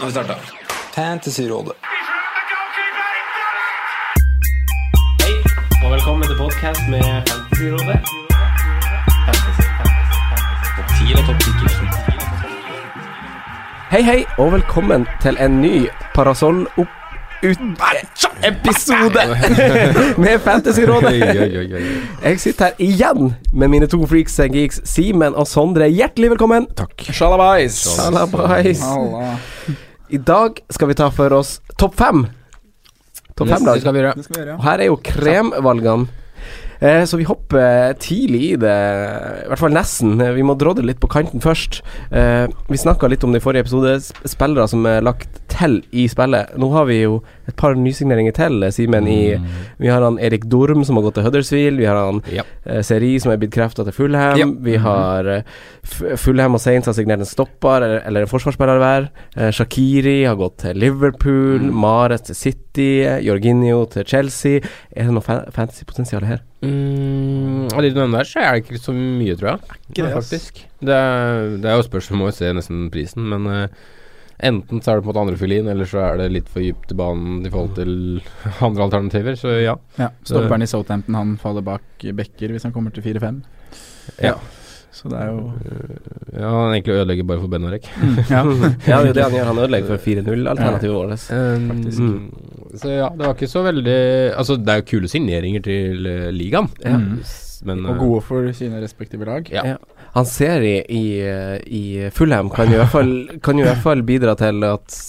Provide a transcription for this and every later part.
Nå har vi starta. Fantasyrådet. Hei, og velkommen til podkast med Fantasyrådet. Hei, hei, og velkommen til en ny parasoll opp ut episode med Fantasyrådet. Jeg sitter her igjen med mine to freaks and geeks, Simen og Sondre. Hjertelig velkommen. Takk. Shalabais. Shalabais. I dag skal vi ta for oss topp fem. Topp fem lag. skal vi gjøre. Det skal vi gjøre. Og her er jo kremvalgene. Eh, så vi hopper tidlig i det, i hvert fall nesten. Eh, Vi må drodle litt på kanten først. Eh, vi snakka litt om det i forrige episode, spillere som er lagt til i spillet. Nå har vi jo et par nysigneringer til, eh, Simen. Mm. Vi har han Erik Dorm som har gått til Huddersfield. Vi har han Ja. eh, Seri som er blitt krefta til Fulham. Ja. Vi har uh, Fulham og Saints har signert en stopper eller, eller en forsvarsspiller hver. Eh, Shakiri har gått til Liverpool. Mares til City. Jorginho til Chelsea. Er det noe fa fantasypotensial her? Mm, av de du nevner der, så er det ikke så mye, tror jeg. Ikke det, faktisk. Det er, det er jo spørsmål, må jo se nesten prisen, men eh, enten så er det på en måte andre fiolin, eller så er det litt for dypt i banen i forhold til andre alternativer, så ja. Ja, Stopperen i Southampton han faller bak Becker hvis han kommer til 4-5. Ja. Så det er jo Ja, Han egentlig ødelegger bare for Benarek. Ja. Ja, det er jo det han gjør. Han ødelegger for 4-0-alternativet vårt. Faktisk. Mm. Så ja, det var ikke så veldig Altså, det er jo kule signeringer til eh, ligaen, Ja. Mm. men Og eh, gode for sine respektive lag. Ja. Han ser i, i, i Fulham kan jo i hvert fall, kan jo i hvert fall bidra til at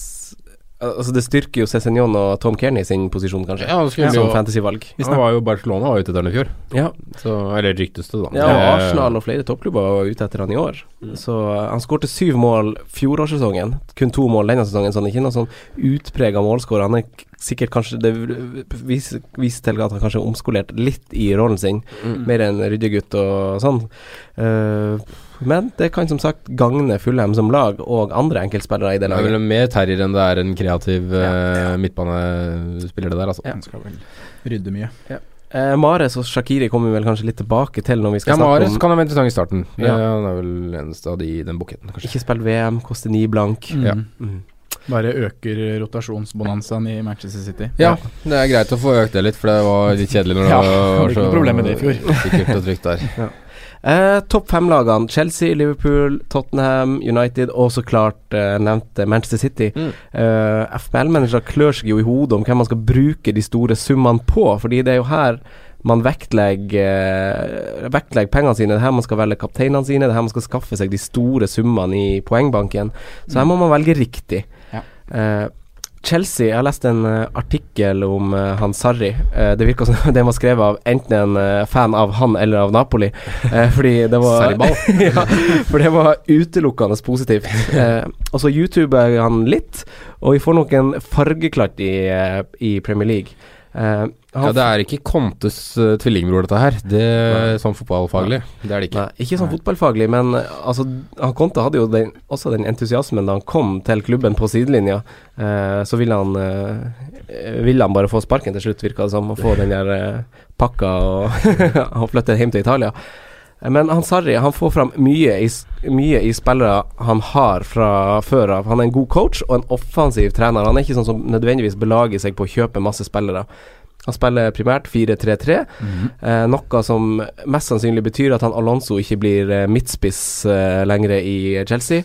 Altså Det styrker jo Cézignon og Tom Kearney sin posisjon, kanskje, Ja, som jo fantasyvalg. Han var jo Barcelona var ute etter han i fjor, Ja, så Eller ryktes det, da. ja og Eh, Arsenal og flere toppklubber var ute etter han i år. Så uh, Han skårte syv mål fjorårssesongen. Kun to mål denne sesongen, så han er ikke noe sånn utprega målskårer. Han er sikkert kanskje Det viser, viser til at han kanskje er omskolert litt i rollen sin. Mm. Mer enn ryddegutt og sånn. Uh, men det kan som sagt gagne Fulheim som lag og andre enkeltspillere i det Det er vel mer terrier enn det er en kreativ uh, midtbanespiller, det der, altså. Ja. Han skal vel rydde mye. Eh, Mares og Shakiri kommer vi vel kanskje litt tilbake til når vi skal Ja, snakke Mares om kan ha vært interessant i starten. Ja. Ja. Han er vel eneste av de i den buketten, kanskje. Ikke spilt VM, koster ni blank. Mm. Ja. Mm. Bare øker rotasjonsbonanzaen i Manchester City. Ja, det er greit å få økt det litt, for det var litt kjedelig når Ja, det det var så problem med det i fjor. sikkert og trygt der. Eh, Topp fem-lagene Chelsea, Liverpool, Tottenham, United og så klart eh, nevnte Manchester City. Mm. Eh, FBL-managere klør seg jo i hodet om hvem man skal bruke de store summene på, fordi det er jo her man vektlegger, eh, vektlegger pengene sine. Det er her man skal velge kapteinene sine, det er her man skal skaffe seg de store summene i poengbanken. Så her må man velge riktig. Eh, Chelsea, jeg har lest en eh, artikkel om uh, han Sarri. Uh, det virker som den var skrevet av enten en uh, fan av han eller av Napoli. Fordi det var ja, for det var utelukkende positivt. Og så YouTuber han litt, og vi får nok en fargeklatt i, i Premier League. Han Ja, det er ikke Contes uh, tvillingbror, dette her. Det er sånn fotballfaglig. Det er det ikke. Nei, ikke sånn fotballfaglig, men eh, altså, han Conte hadde jo den, også den entusiasmen da han kom til klubben på sidelinja. Uh, så ville han, ville han bare få sparken til slutt, virka det som, Å få den der pakka og, og flytte hjem til Italia. Men han Sarri han får fram mye i, mye i spillere han har fra før av. Han er en god coach og en offensiv trener. Han er ikke sånn som nødvendigvis belager seg på å kjøpe masse spillere. Han spiller primært 4-3-3, eh, noe som mest sannsynlig betyr at han Alonso ikke blir eh, midtspiss eh, lenger i Chelsea.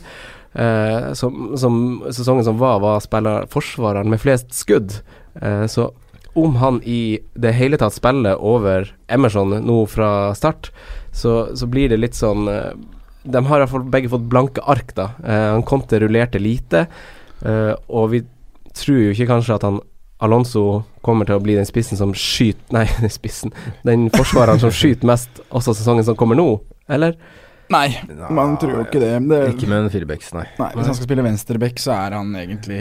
Eh, som, som sesongen som var, var spiller forsvareren med flest skudd. Eh, så om han i det hele tatt spiller over Emerson nå fra start, så, så blir det litt sånn eh, De har iallfall begge fått blanke ark, da. han kom til rullerte lite, eh, og vi tror jo ikke kanskje at han Alonso kommer til å bli den spissen som skyter Nei, den spissen. Den forsvareren som skyter mest også sesongen som kommer nå, eller? Nei, man tror jo ikke det. det Ikke med en firebacks, nei. nei, hvis han skal spille venstreback, så er han egentlig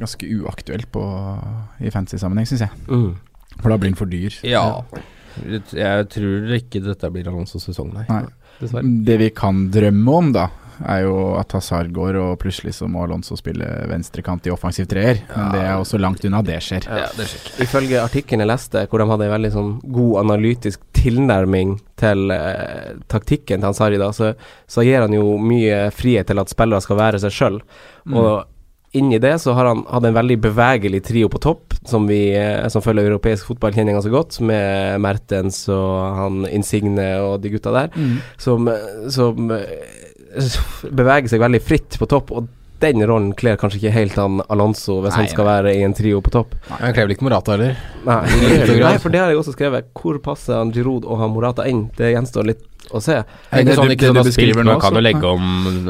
ganske uaktuell på, i fantasy-sammenheng, syns jeg. Mm. For da blir han for dyr. Ja. Jeg tror ikke dette blir Alonsos sesong, nei. Nei. Dessverre. Det vi kan drømme om, da, er jo at Hazard går, og plutselig så må Alonso spille venstrekant i offensiv treer. Men det er også langt unna det skjer. Ja, det skjer. Ifølge artikkelen jeg leste, hvor de hadde en veldig sånn god analytisk tilnærming til eh, taktikken til Hazard da, så, så gir han jo mye frihet til at spillere skal være seg sjøl. Og inni det så har han hatt en veldig bevegelig trio på topp, som vi eh, som følger europeisk fotball kjenner ganske godt, med Mertens og han Insigne og de gutta der, Mm. som, som eh, beveger seg veldig fritt på topp. Og den rollen kler kanskje ikke helt han Alonso hvis Nei, han skal nei. være i en trio på topp. Han kler vel ikke Morata heller. Nei, nei, for det har jeg også skrevet. Hvor passer han Giroud og han Morata inn? Det gjenstår litt å se. Det er ikke sånn, ikke det sånn du at spill, beskriver nå kan jo legge om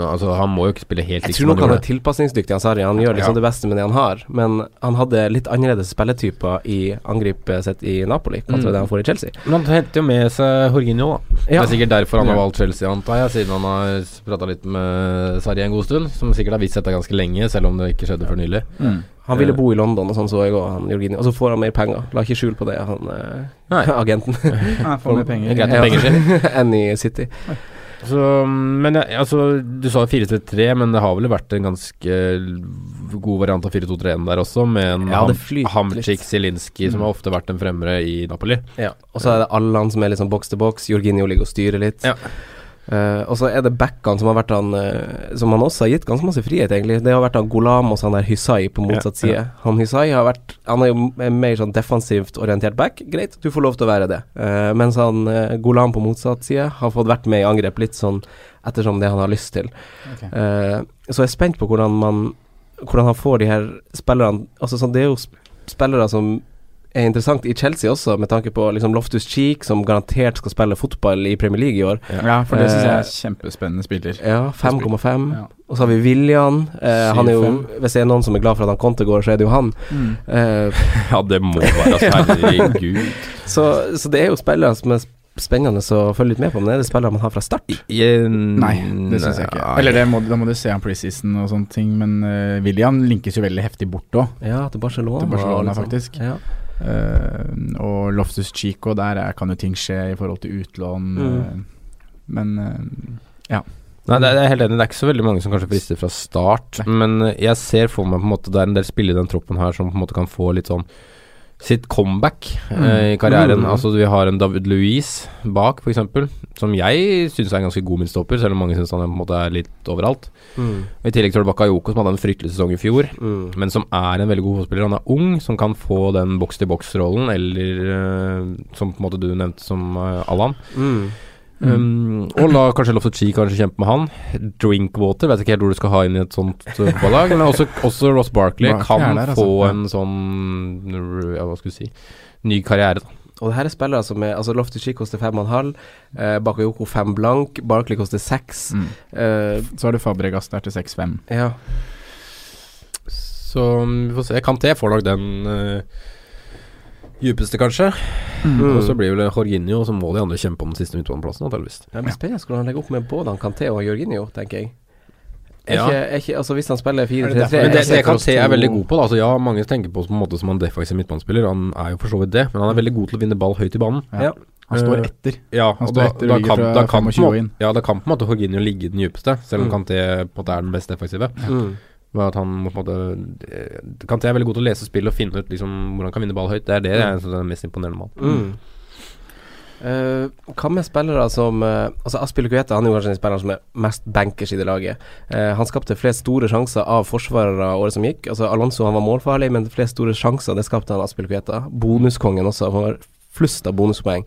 altså, Han må jo ikke spille helt Jeg tror nok han er tilpasningsdyktig, han Sarri. Han gjør liksom Ja. det beste med det han har. Men han hadde litt annerledes spilletyper i angrepet sitt i Napoli kontra Mm. det han får i Chelsea. Men han henter jo med seg Jorginho, da. Ja. Det er sikkert derfor han har valgt Chelsea, antar jeg, siden han har prata litt med Sarri en god stund. Som sikkert har visst dette ganske lenge, selv om det ikke skjedde før nylig. Mm. Han ville bo i London, og sånn så jeg òg, han Jorginho. Og så får han mer penger. La ikke skjul på det, han eh, Nei. agenten. Han får mer penger. Greit med penger selv. Enn i City. Så, men altså, du sa 4-3-3, men det har vel vært en ganske god variant av 4-2-3-1 der også, med en Ja, Hamchik Zielinski, som har ofte vært en fremre i Napoli. Ja. Og så er det Allan som er litt sånn boks til boks. Jorginho ligger og styrer litt. Ja. Eh, og så er det backene som har vært han uh, Som han også har gitt ganske masse frihet, egentlig. Det har vært han Golam og han der Hysai på motsatt Ja, ja. side. Han Hysai har vært Han er jo en mer sånn defensivt orientert back. Greit, du får lov til å være det. Uh, mens han Golam på motsatt side har fått vært med i angrep litt sånn ettersom det han har lyst til. Okay. Så jeg er spent på hvordan man Hvordan han får de her spillerne Altså sånn, Det er jo sp- spillere som er interessant i Chelsea også, med tanke på liksom Loftus Cheek, som garantert skal spille fotball i Premier League i år. Ja, for det syns jeg Eh, er kjempespennende spiller. Ja, 5,5. Ja. Og så har vi William. Eh, han er jo Hvis det er noen som er glad for at han Conte går, så er det jo han. Mm. Eh, Ja, det må være herregud. så, så det er jo spillere som er sp- spennende å følge litt med på, men er det spillere man har fra start? Nei, det syns jeg ikke. Eller det må, da må du se han preseason og sånne ting, men uh, William linkes jo veldig heftig bort òg, Ja, til Barcelona. til Barcelona, liksom. faktisk. Ja. Eh, og Loftus Chico, der er, kan jo ting skje i forhold til utlån, Mm. uh, men Ja Nei, det er, jeg er helt enig. Det er ikke så veldig mange som kanskje frister fra start. Men eh, jeg ser for meg på en måte det er en del spillere i den troppen her som på en måte kan få litt sånn sitt comeback eh, i karrieren. Mm. Altså Vi har en David Louise bak, f.eks., som jeg syns er en ganske god midtstopper, selv om mange syns han på en måte er litt overalt. Mm. I tillegg til Bakayoko, som hadde en fryktelig sesong i fjor. Mm. Men som er en veldig god fotballspiller. Han er ung, som kan få den boks-til-boks-rollen, eller eh, som på en måte du nevnte som eh, Allan. Mm. Um, og la kanskje Loftus Chi kanskje kjempe med han. Drinkwater, vet ikke helt hvor du skal ha inn i et sånt uh, fotballag. Men også, også Ross Barkley kan er der, altså. få en sånn ja, Hva skal du si ny karriere. da Og det her er spillere som er Altså Loftus-Chi koster 5,5, eh, Bakayoko 5 blank, Barkley koster 6. mm. Eh, Så har du Fabregas der til 6-5. ja. Så um, vi får se. Kanté får nok den uh, djupeste, kanskje. Mm. Og så blir vel Jorginho, så må de andre kjempe om den siste midtbaneplassen, antakeligvis. Det blir spennende hvordan han legger opp med både han Kanté og Jorginho, tenker jeg. Er Ja. ikke, er ikke, altså Hvis han spiller 4-3-3 Er det derfor- Men det, det Kanté er veldig god på. Da. Altså, ja, mange tenker på oss på en måte som en defensiv midtbanespiller. Han er jo for så vidt det, men han er veldig god til å vinne ball høyt i banen. Ja. Han står Eh, etter. Ja, Han står da, etter da, og ligger kan, fra da, kan på en 25 måte, inn. ja, da kan på en måte Jorginho ligge den djupeste, selv om Mm. Kanté på en måte er den beste defensive. mm. Ved at han på en måte eh, Kanté er veldig god til å lese spill og finne ut liksom, hvordan han kan vinne ball høyt. Det er det jeg syns er mest imponerende med han. Mm. Eh, hva med spillere som uh, Altså Aspilicueta han er jo kanskje den spilleren som er mest bankers i det laget. Uh, han skapte flest store sjanser av forsvarere året som gikk. Altså Alonso han var målfarlig, men flest store sjanser det skapte han Aspil Aspilicueta. Bonuskongen også. Han var flust av bonuspoeng.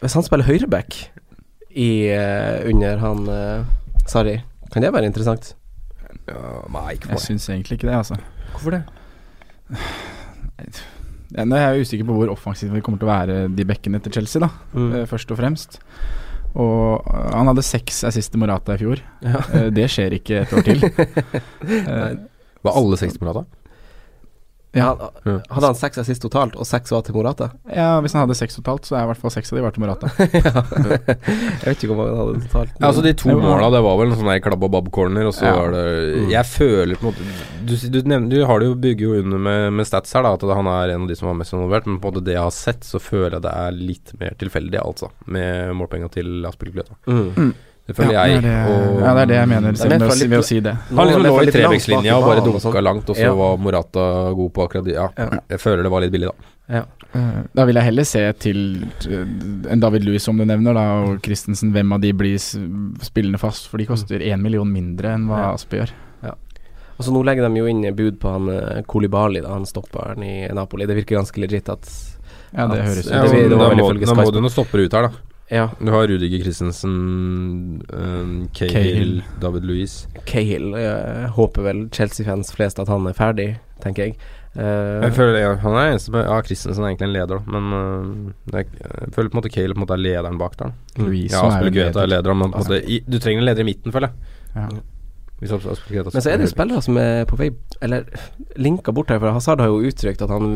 Hvis han spiller høyreback i, under han uh, Sarri, kan det være interessant? Nei, ikke Jeg syns egentlig ikke det, altså. Hvorfor det? Ja, Nå er jeg usikker på hvor offensivt vi kommer til å være de bekkene til Chelsea, da. Mm. eh, først og fremst. Og øh, han hadde seks assist til Morata i fjor. Ja. Eh, det skjer ikke et år til. Eh, Var alle 60 på rata? Ja, Han- Hadde han seks assist totalt, og seks var til Morata? ja, hvis han hadde seks totalt, så er i hvert fall seks av de var til Morata. jeg vet ikke hvor mange han hadde totalt. Ja, altså De to måla, det var vel en sånn klabb og babb-corner, og så Ja. var det Mm. Jeg føler på en måte Du, du, nevner, du har det jo bygger jo under med, med stats her, da, at han er en av de som var mest involvert, men på en måte det jeg har sett, så føler jeg det er litt mer tilfeldig, altså, med målpenga til Aspilicueta. Mm. Det føler ja, jeg. det er og ja, det er det jeg mener Det med, litt- ved å si det. Han liksom Nå- lå i trebekslinja og bare dunka langt, og så Ja. var Morata god på akkurat det. Ja, Ja. jeg føler det var litt billig, da. Eh, Da vil jeg heller se til eh, en David Louis, som du nevner, da, og Christensen. Hvem av de blir spillende fast? For de koster én million mindre enn hva Ja. Aspe gjør. Og så nå legger de jo inn bud på han uh, Kolibali, da, han stopperen i Napoli. Det virker ganske legit at Ja, det at- høres Ja, det ut vel må, da må du noen stoppere ut her, da. Ja, Du har Rudiger Christensen, um, Cahill. David Louise. Cahill. Jeg håper vel Chelsea-fans flest at han er ferdig, tenker jeg. Uh, Jeg føler ja, Han er eneste Ja, Christensen er egentlig en leder, men uh, er, jeg føler på en måte Cahill på en måte er lederen bak der. Louise Ja, er Gueta er lederen, leder, men på en måte, i, du trenger en leder i midten, føler jeg. Ja. Men så er det jo spillere som er på vei Eller linka bort her, for Hazard har jo uttrykt at han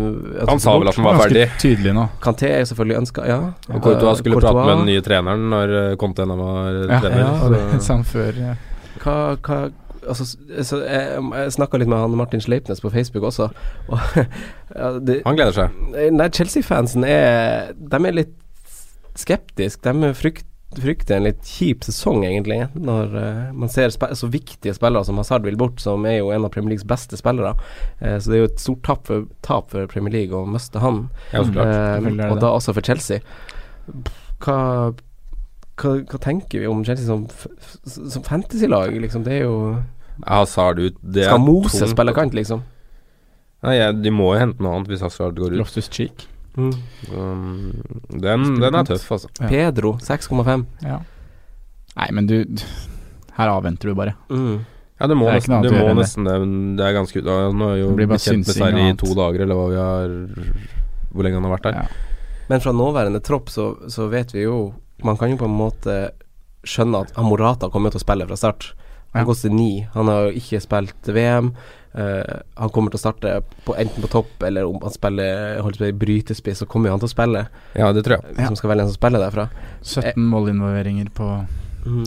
at Han sa vel at han var Ganske ferdig. tydelig nå. Kanté er selvfølgelig ønska, ja. Og Courtois skulle Courtois. prate med den nye treneren når uh, Conte ennå var Ja, trener. ja, det sa han før. Ja. Hva, hva Altså, så jeg, jeg snakka litt med han Martin Sleipnes på Facebook også, og ja, det, Han gleder seg. Nei, Chelsea-fansen er De er litt skeptiske. De frykt, frykter en litt kjip sesong, egentlig, når uh, man ser spe så viktige spillere som Hazard vil bort, som er jo en av Premier Leagues beste spillere. Uh, så det er jo et stort tap for, tap for Premier League å miste han, Ja, det og da også for Chelsea. Hva, hva, hva tenker vi om Chelsea som, som fantasy-lag, liksom? Det er jo Hazard ut det Skal Mose spille kant, liksom? Nei, ja, de må jo hente noe annet hvis Hazard går ut. Loftus Cheek. Mm. Um, den, den er tøff, altså. Ja. Pedro 6,5. Ja. Nei, men du Her avventer du bare. Mm. Ja, det må Det nesten du må det. nesten det. Det er ganske da, Nå er jo Det blir bare blitt kjent med seg i to dager, eller hva vi har Hvor lenge han har vært der. Ja. Men fra nåværende tropp så, så vet vi jo Man kan jo på en måte skjønne at Amorata kommer til å spille fra start. Han Ja. koster ni. Han har jo ikke spilt VM. Eh, han kommer til å starte på, enten på topp eller om han spiller holdt på å brytespiss, så kommer jo han til å spille. Ja, det tror jeg. Hvis man skal velge en som spiller derfra. 17 målinvolveringer på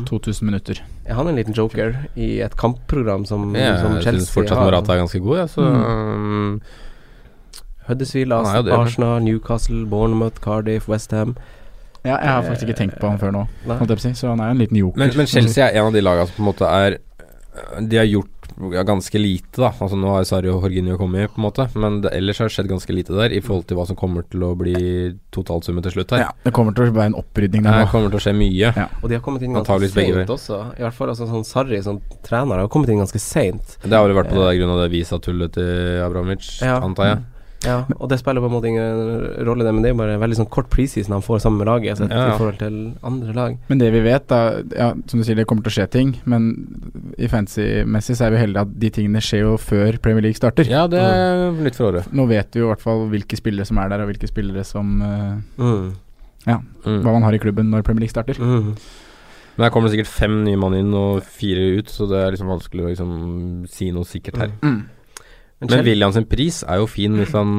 2000 minutter. Er han en liten joker i et kampprogram som, ja, som syns Chelsea fortsatt har? Morata er ganske god, jeg. Så mm. Huddersfield, er det, men- Arsenal, Newcastle, Bournemouth, Cardiff, Westham. Ja, jeg har faktisk ikke tenkt på han før nå, jeg så han er jo en liten joker. men, men Chelsea er en av de lagene som på en måte er De har gjort ja, ganske lite, da. Altså Nå har Sarri og Jorginho kommet, på en måte, men det, ellers har det skjedd ganske lite der i forhold til hva som kommer til å bli totalsummen til slutt her. ja, det kommer til å være en opprydning der nå. Det kommer til å skje mye. Ja. Og de har kommet inn ganske seint også. I hvert fall altså, sånn Sarri som trener har kommet inn ganske seint. Det har vel vært på det grunn av det visatullet til Abramovic, Ja. antar jeg. Ja, og det spiller på en måte ingen rolle, det, men det er jo bare en veldig sånn kort preseason han får sammen med laget, sett Ja, ja. i forhold til andre lag. Men det vi vet, da Ja, som du sier, det kommer til å skje ting, men i fantasy-messig så er vi heldige at de tingene skjer jo før Premier League starter. Ja, det er litt for året. Nå vet vi jo i hvert fall hvilke spillere som er der, og hvilke spillere som uh, Mm. Mm. Hva man har i klubben når Premier League starter. Mm. Men her kommer det sikkert fem nye mann inn og fire ut, så det er liksom vanskelig å liksom si noe sikkert her. Mm. Men, Men Williams sin pris er jo fin hvis han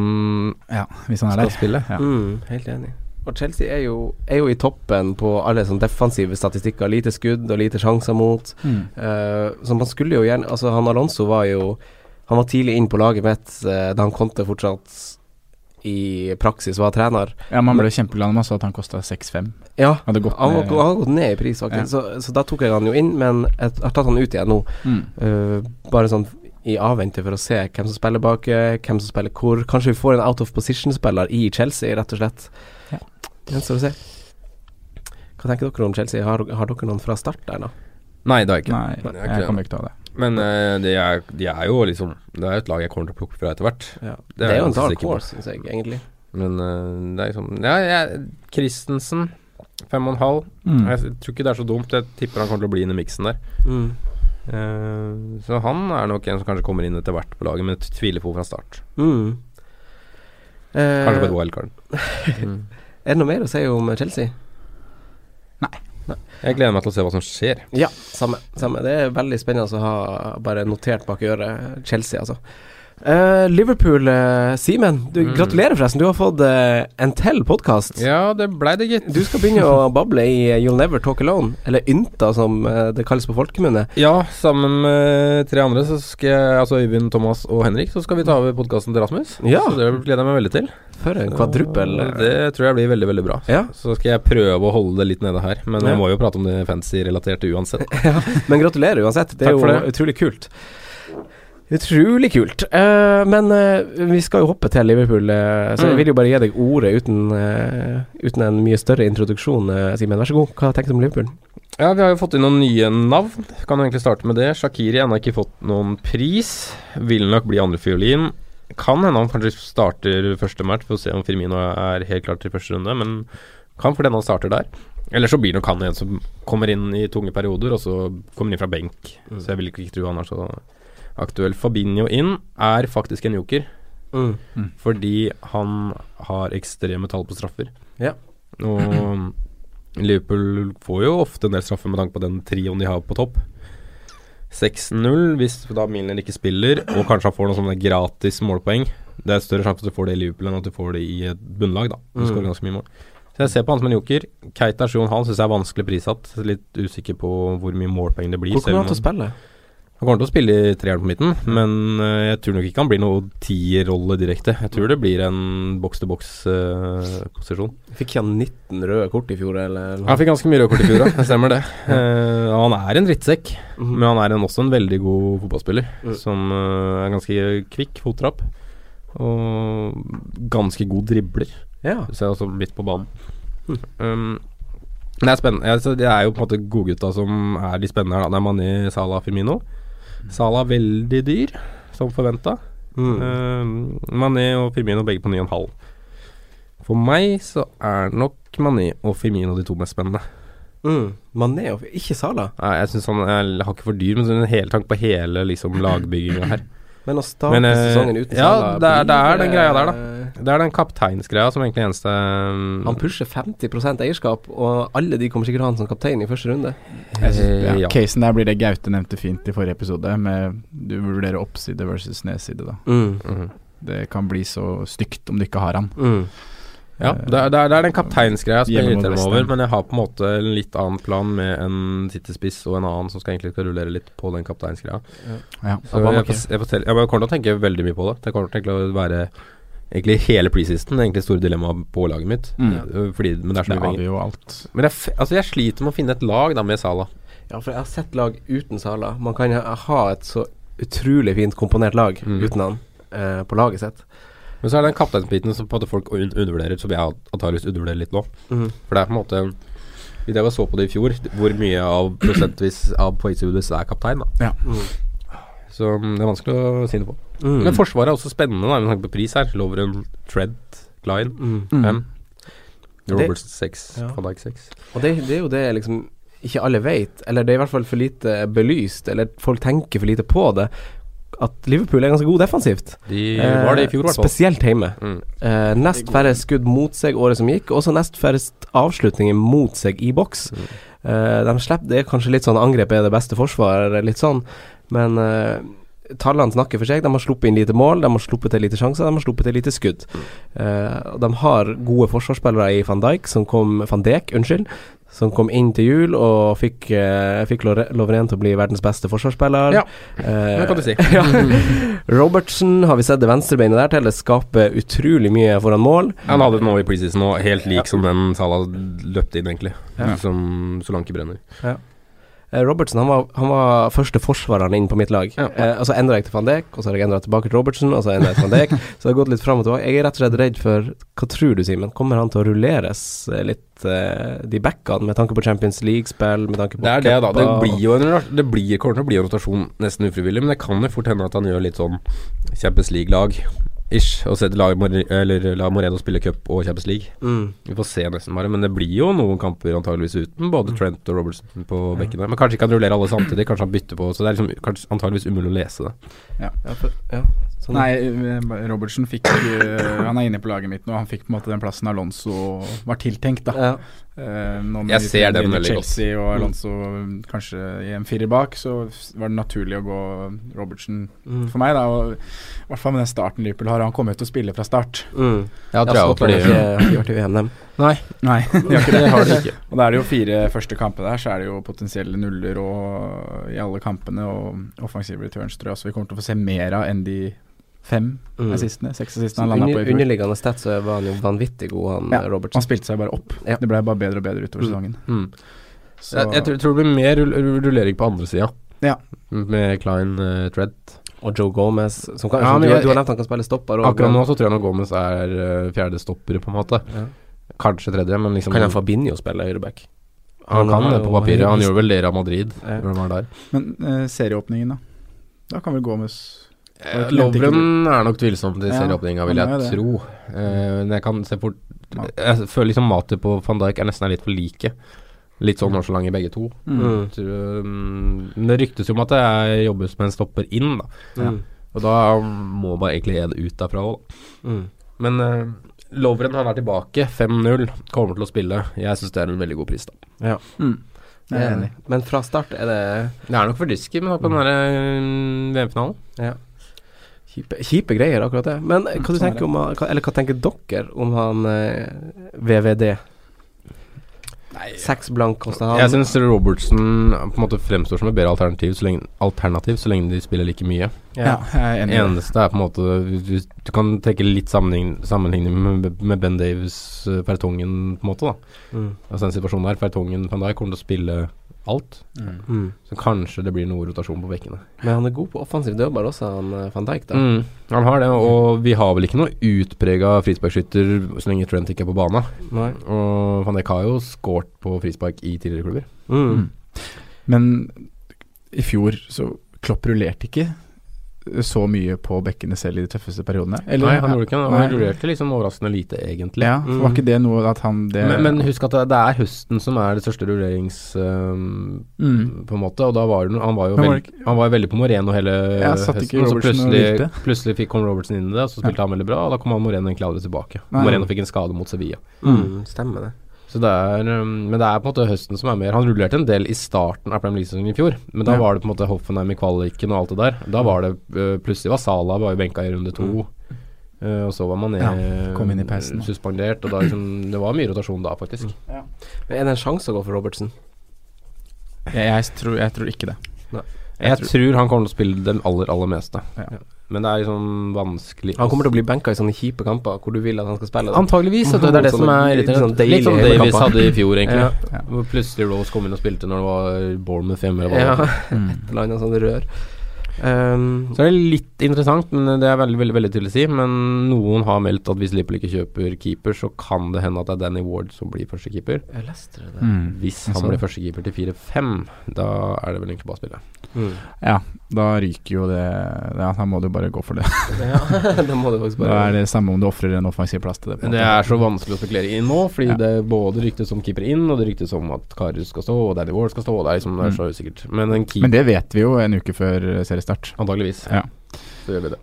Ja, hvis han er skal der. spille. Ja. mm, Helt enig. Og Chelsea er jo, er jo i toppen på alle sånne defensive statistikker. Lite skudd og lite sjanser mot. Mm. Uh, så man skulle jo gjerne Altså, han Alonso var jo Han var tidlig inn på laget mitt uh, da han kom til fortsatt i praksis var trener. Ja, man ble kjempeglad når man så at han kosta 6-5. Ja, Hadde gått han, var, ned han gått ned i pris, faktisk. Så, så da tok jeg han jo inn, men jeg har tatt han ut igjen nå. mm. Uh, bare sånn i avvente for å se hvem som spiller bak, eh, hvem som spiller hvor. Kanskje vi får en out of position-spiller i Chelsea, rett og slett. Ja. Det gjenstår å se. Hva tenker dere om Chelsea? Har, har dere noen fra start der, da? Nei, det har jeg ikke. Nei, jeg det. kommer ikke til å ha det. Men uh, de, er, de er jo liksom Det er jo et lag jeg kommer til å plukke fra etter hvert. Ja. Det Det, er jo en dark horse, syns jeg, egentlig. Men uh, det er liksom Ja, jeg, Christensen, fem og en halv. Mm. Jeg tror ikke det er så dumt. Jeg tipper han kommer til å bli inn i miksen der. Mm. Eh, så han er nok en som kanskje kommer inn etter hvert på laget, men jeg tviler på fra start. Mm. Eh, Kanskje på et wildcard. Mm. er det noe mer å si om Chelsea? Nei, Jeg gleder meg til å se hva som skjer. Ja, samme. samme. Det er veldig spennende å ha bare notert bak øret Chelsea, altså. Eh, Liverpool, uh, Simen. Mm. Gratulerer, forresten. Du har fått uh, en til podkast. Ja, det blei det, gitt. Du skal begynne å bable i You'll Never Talk Alone, eller Ynta som det kalles på folkemunne. Ja, sammen med tre andre, så skal jeg, altså Øyvind, Thomas og Henrik, så skal vi ta over podkasten til Rasmus. Ja. Så det gleder jeg meg veldig til. For en kvadruppel. Det tror jeg blir veldig, veldig bra. Ja, Så skal jeg prøve å holde det litt nede her, men Ja. jeg må jo prate om det fancy-relaterte uansett. men gratulerer uansett. Det er Takk jo det. utrolig kult. Utrolig kult. Uh, men uh, vi skal jo hoppe til Liverpool, uh, så jeg Mm. vil jo bare gi deg ordet uten, uten en mye større introduksjon, Simen. Vær så god. Hva tenker du om Liverpool? Ja, vi har jo fått inn noen nye navn. Kan jo egentlig starte med det. Shakiri har ennå ikke fått noen pris. Vil nok bli andrefiolin. Kan hende han kanskje starter første match, for å se om Firmino er helt klar til første runde. Men kan for denne han starter der. Eller så blir nok han en som kommer inn i tunge perioder, og så kommer inn fra benk. Så jeg vil ikke tro han er så aktuell. Fabinho inn er faktisk en joker, Mm. fordi han har ekstreme tall på straffer. Ja. Og Liverpool får jo ofte en del straffer med tanke på den trioen de har på topp. 6-0 hvis da Milner ikke spiller, og kanskje han får noen sånne gratis målpoeng. Det er større sjanse for at du får det i Liverpool enn at du får det i et bunnlag. da Du Mm. skårer ganske mye mål. Så jeg ser på han som en joker. Keita 7,5 syns jeg er vanskelig prissatt. Litt usikker på hvor mye målpoeng det blir. Hvor kommer han til å spille? Han kommer til å spille i treeren på midten, men eh, jeg tror nok ikke han blir noe tierrolle direkte. Jeg tror det blir en boks-til-boks-posisjon. Fikk ikke han 19 røde kort i fjor, eller? han fikk ganske mye røde kort i fjor. Det stemmer det. uh, han er en drittsekk, Mhm. men han er en, også en veldig god fotballspiller. Mm. Som uh, er ganske kvikk fottrapp. Og ganske god dribler. Ja. Du ser også litt på banen. Um, det er spennende. Det er jo på en måte godgutta som er de spennende her. Det er Mané, Salah, Firmino. Salah veldig dyr, som forventa. Mm. Uh, Mané og Firmino begge på 9,5. For meg så er nok Mané og Firmino de to mest spennende. Mm. Mané og Ikke Sala. Nei, jeg syns han er hakket for dyr, men så er det en tanke på hele liksom, lagbygginga her. Men å starte eh, sesongen uten ja, Sala det er- det er den greia der, da. Eh, Det er den kapteinsgreia som egentlig eneste um, Han pusher 50% eierskap, og alle de kommer sikkert til å ha han som kaptein i første runde. Synes, ja, ja. Casen der blir det Gaute nevnte fint i forrige episode, med du vurderer oppside versus nedside, da. Mm. Mhm. Det kan bli så stygt om du ikke har han. Mm. Ja, det er, det er, den kapteinsgreia som jeg irriterer meg over, men jeg har på en måte en litt annen plan med en City-spiss og en annen som skal egentlig skal rullere litt på den kapteinsgreia. Ja. Så jeg, jeg, jeg, jeg kommer til å tenke veldig mye på det. Jeg kommer til å være egentlig hele preseason, det egentlig store dilemmaet på laget mitt. Mm. Øh, Fordi, men det er så Det mye penger. jo alt. Men jeg, altså jeg sliter med å finne et lag da med Sala. Ja, for jeg har sett lag uten Sala. Man kan ha- et så utrolig fint komponert lag Mm. uten han eh, på laget sitt. Men så er det den kapteinsbiten som på en måte folk un undervurderer, som jeg antakeligvis undervurderer litt nå. Mm. For det er på en måte Vi drev og så på det i fjor, hvor mye av prosentvis av poengstilbudet er kaptein. da Ja. Så mm, det er vanskelig å si noe på. Mm. Men Forsvaret er også spennende, da, med tanke på pris her. Loveren, Tread, Klein, mm. um, fem. Det- Roberts seks, Ja. van Dijk 6. Og det, det er jo det liksom ikke alle vet, eller det er i hvert fall for lite belyst, eller folk tenker for lite på det, at Liverpool er ganske god defensivt. De var det i fjor, i hvert fall. Spesielt hjemme. Mm. Eh, nest færre skudd mot seg året som gikk, også nest færrest avslutninger mot seg i boks. Mm. Eh, de slipper, det er kanskje litt sånn angrep er det beste forsvar, litt sånn, men uh, tallene snakker for seg. De har sluppet inn lite mål, de har sluppet til lite sjanser, de har sluppet til lite skudd. Og de har gode forsvarsspillere i van Dijk, som kom Van Dijk, unnskyld, som kom inn til jul og fikk, uh, fikk Lovren til å bli verdens beste forsvarsspiller. Ja, det kan du si. ja. Robertsen har vi sett det venstrebeinet der til. Det skaper utrolig mye foran mål. Han hadde nå i preseason, òg, helt lik som den Salah løpte inn, egentlig. Ja. Som Solanke brenner. Eh, Robertsen han var, han var første forsvareren inn på mitt lag. Ja. Eh, og så endra jeg til van Dijk, og så har jeg endra tilbake til Robertsen, og så endra jeg til van Dijk. så det har gått litt fram og tilbake. Jeg er rett og slett redd for Hva tror du, Simen? Kommer han til å rulleres eh, litt, eh, de backene, med tanke på Champions League-spill, med tanke på Det er det, da. Det blir jo en, det blir, kommer til å bli en rotasjon nesten ufrivillig, men det kan jo fort hende at han gjør litt sånn Champions League-lag. Ish, og se La, eller la Moreno spille cup og Champions League. Mm. Vi får se nesten bare, men det blir jo noen kamper antageligvis uten både Trent og Robertson på bekkene. Men kanskje ikke han rullerer alle samtidig, kanskje han bytter på, så det er liksom kanskje antageligvis umulig å lese det. Ja, for, ja. Sånn. Nei, Robertson fikk eh, Han er inne på laget mitt nå. Han fikk på en måte den plassen Alonso var tiltenkt, da. Eh, med Jeg ser de- den veldig veldig godt. Chelsea og Alonso kanskje i en firer bak, så var det naturlig å gå Robertsen Mm. for meg, da. Og I hvert fall med den starten Liverpool har. Han kommer jo til å spille fra start. Mm. Ja, tror jeg har ikke har ikke vært i VM, dem. Nei, Nei, de har ikke det. det har de ikke. Og da er det jo fire første kamper der, så er det jo potensielle nuller og, i alle kampene og offensive returns, tror jeg. Så vi kommer til å få se mer av enn de fem Mm. assistene. Seks assistene han landa på i fjor. underliggende sted så var han jo vanvittig god, han Ja, Robertson. Han spilte seg bare opp. Ja. Det ble bare bedre og bedre utover Mm. sesongen. Mm. Så Jeg, jeg tror, tror det blir mer rullering på andre sida. Ja. Med Klein uh, Tread. Og Joe Gomez, som kan, Ja, men du, du har nevnt han kan spille stopper. og- Akkurat nå så tror jeg nå Gomez er uh, fjerde stopper, på en måte. Ja. Kanskje tredje, men liksom Kan han Fabinho spille høyreback? Han kan det på papiret. Han gjorde vel det i Madrid. Ja. når han var der. Men uh, serieåpningen, da? Da kan vel gå Eh, Lovren er nok tvilsom til Ja, serieåpninga, vil jeg tro. Eh, men jeg kan se fort Jeg føler liksom matet på van Dijk er nesten litt for like. Litt sånn når begge to. Mm. begge to mm, Men det ryktes jo om at det jobbes med en stopper inn, da. Ja. Og da må man egentlig en ut derfra òg, da. Mm. Men uh, Lovren han er tilbake. 5-0. Kommer til å spille. Jeg syns det er en veldig god pris, da. Mm. Jeg er enig. Men fra start er det Det er nok for risky men på den der eh, VM-finalen. Ja. Kjipe, kjipe greier, akkurat det. Men eh, hva, du sånn er tenker om, eller hva tenker dere om han eh, VVD? Seks blank koster han. Jeg syns Robertsen på en måte fremstår som et bedre alternativ så lenge, alternativ så lenge de spiller like mye. Ja, jeg er enig. Eneste er på en måte Du, du kan trekke litt sammenligning, sammenligning med, med Ben Davies, Fertongen, på en måte. da Mm. Altså den situasjonen der. Fertongen van Dijk kommer til å spille alt. Mm. Mm. Så kanskje det blir noe rotasjon på bekkene. Men han er god på offensiv dødball også, han eh, van Dijk. da Mm, han har det, og vi har vel ikke noe utprega frisparkskytter så lenge Trent ikke er på bana. Nei. Og van Dijk har jo skåret på frispark i tidligere klubber. Mm. Mm. Men i fjor så Klopp rullerte ikke så mye på bekkene selv i de tøffeste periodene. Eller- Nei, han gjorde ikke det. Han rullerte liksom overraskende lite, egentlig. Ja, for var Mm. ikke det noe at han det Men, men husk at det, er høsten som er det største rullerings... Um, mm. på en måte, og da var det, han var jo var veld, han var veldig på Moreno hele Ja, høsten. ikke og så Robertson plutselig, plutselig fikk kom Robertson inn i det, og så spilte han veldig bra, og da kom han Moreno egentlig aldri tilbake. Nei. Moreno fikk en skade mot Sevilla. Mm. Stemmer det. Så det er, men det er på en måte høsten som er mer Han rullerte en del i starten av Premier League-sesongen i fjor, men da Ja. var det på en måte Hoffenheim i kvaliken og alt det der. Da var det øh, Plutselig var Salah var jo benka i runde to. Uh, og så var man Ja, i da. suspendert, og da liksom Det var mye rotasjon da, faktisk. Men er det en sjanse å gå for Robertsen? jeg, jeg, tror, jeg tror ikke det. Jeg, tror, han kommer til å spille det aller, aller meste. Ja. Men det er liksom vanskelig Han kommer til å bli benka i sånne kjipe kamper hvor du vil at han skal spille. da. Antageligvis. Det er det som er Litt sånn deilig. Litt som deilig Davies hadde i fjor, egentlig. Ja. Plutselig Rose kom inn og spilte når det var Bournemouth hjemme. Eller hva Ja. Mm. et eller annet sånt rør. Um, Så er det litt interessant, men det er veldig veldig, veldig tydelig å si. Men noen har meldt at hvis Liverpool ikke kjøper keeper, så kan det hende at det er Danny Ward som blir førstekeeper. jeg leste det. Mm. Hvis han blir førstekeeper til 4-5, da er det vel egentlig bare å spille. Mm. Ja, da ryker jo det Ja, da må du bare gå for det. Ja, da må du faktisk Da er det samme om du ofrer en offensiv plass til det. Men det er så vanskelig å spekulere i nå, fordi Ja. det både ryktes om keeper inn, og det ryktes om at Karius skal stå, og Danny Ward skal stå, og det er liksom det er så usikkert. Men en keeper Men det vet vi jo en uke før eh, seriestart. Antageligvis. Ja. Så gjør vi det.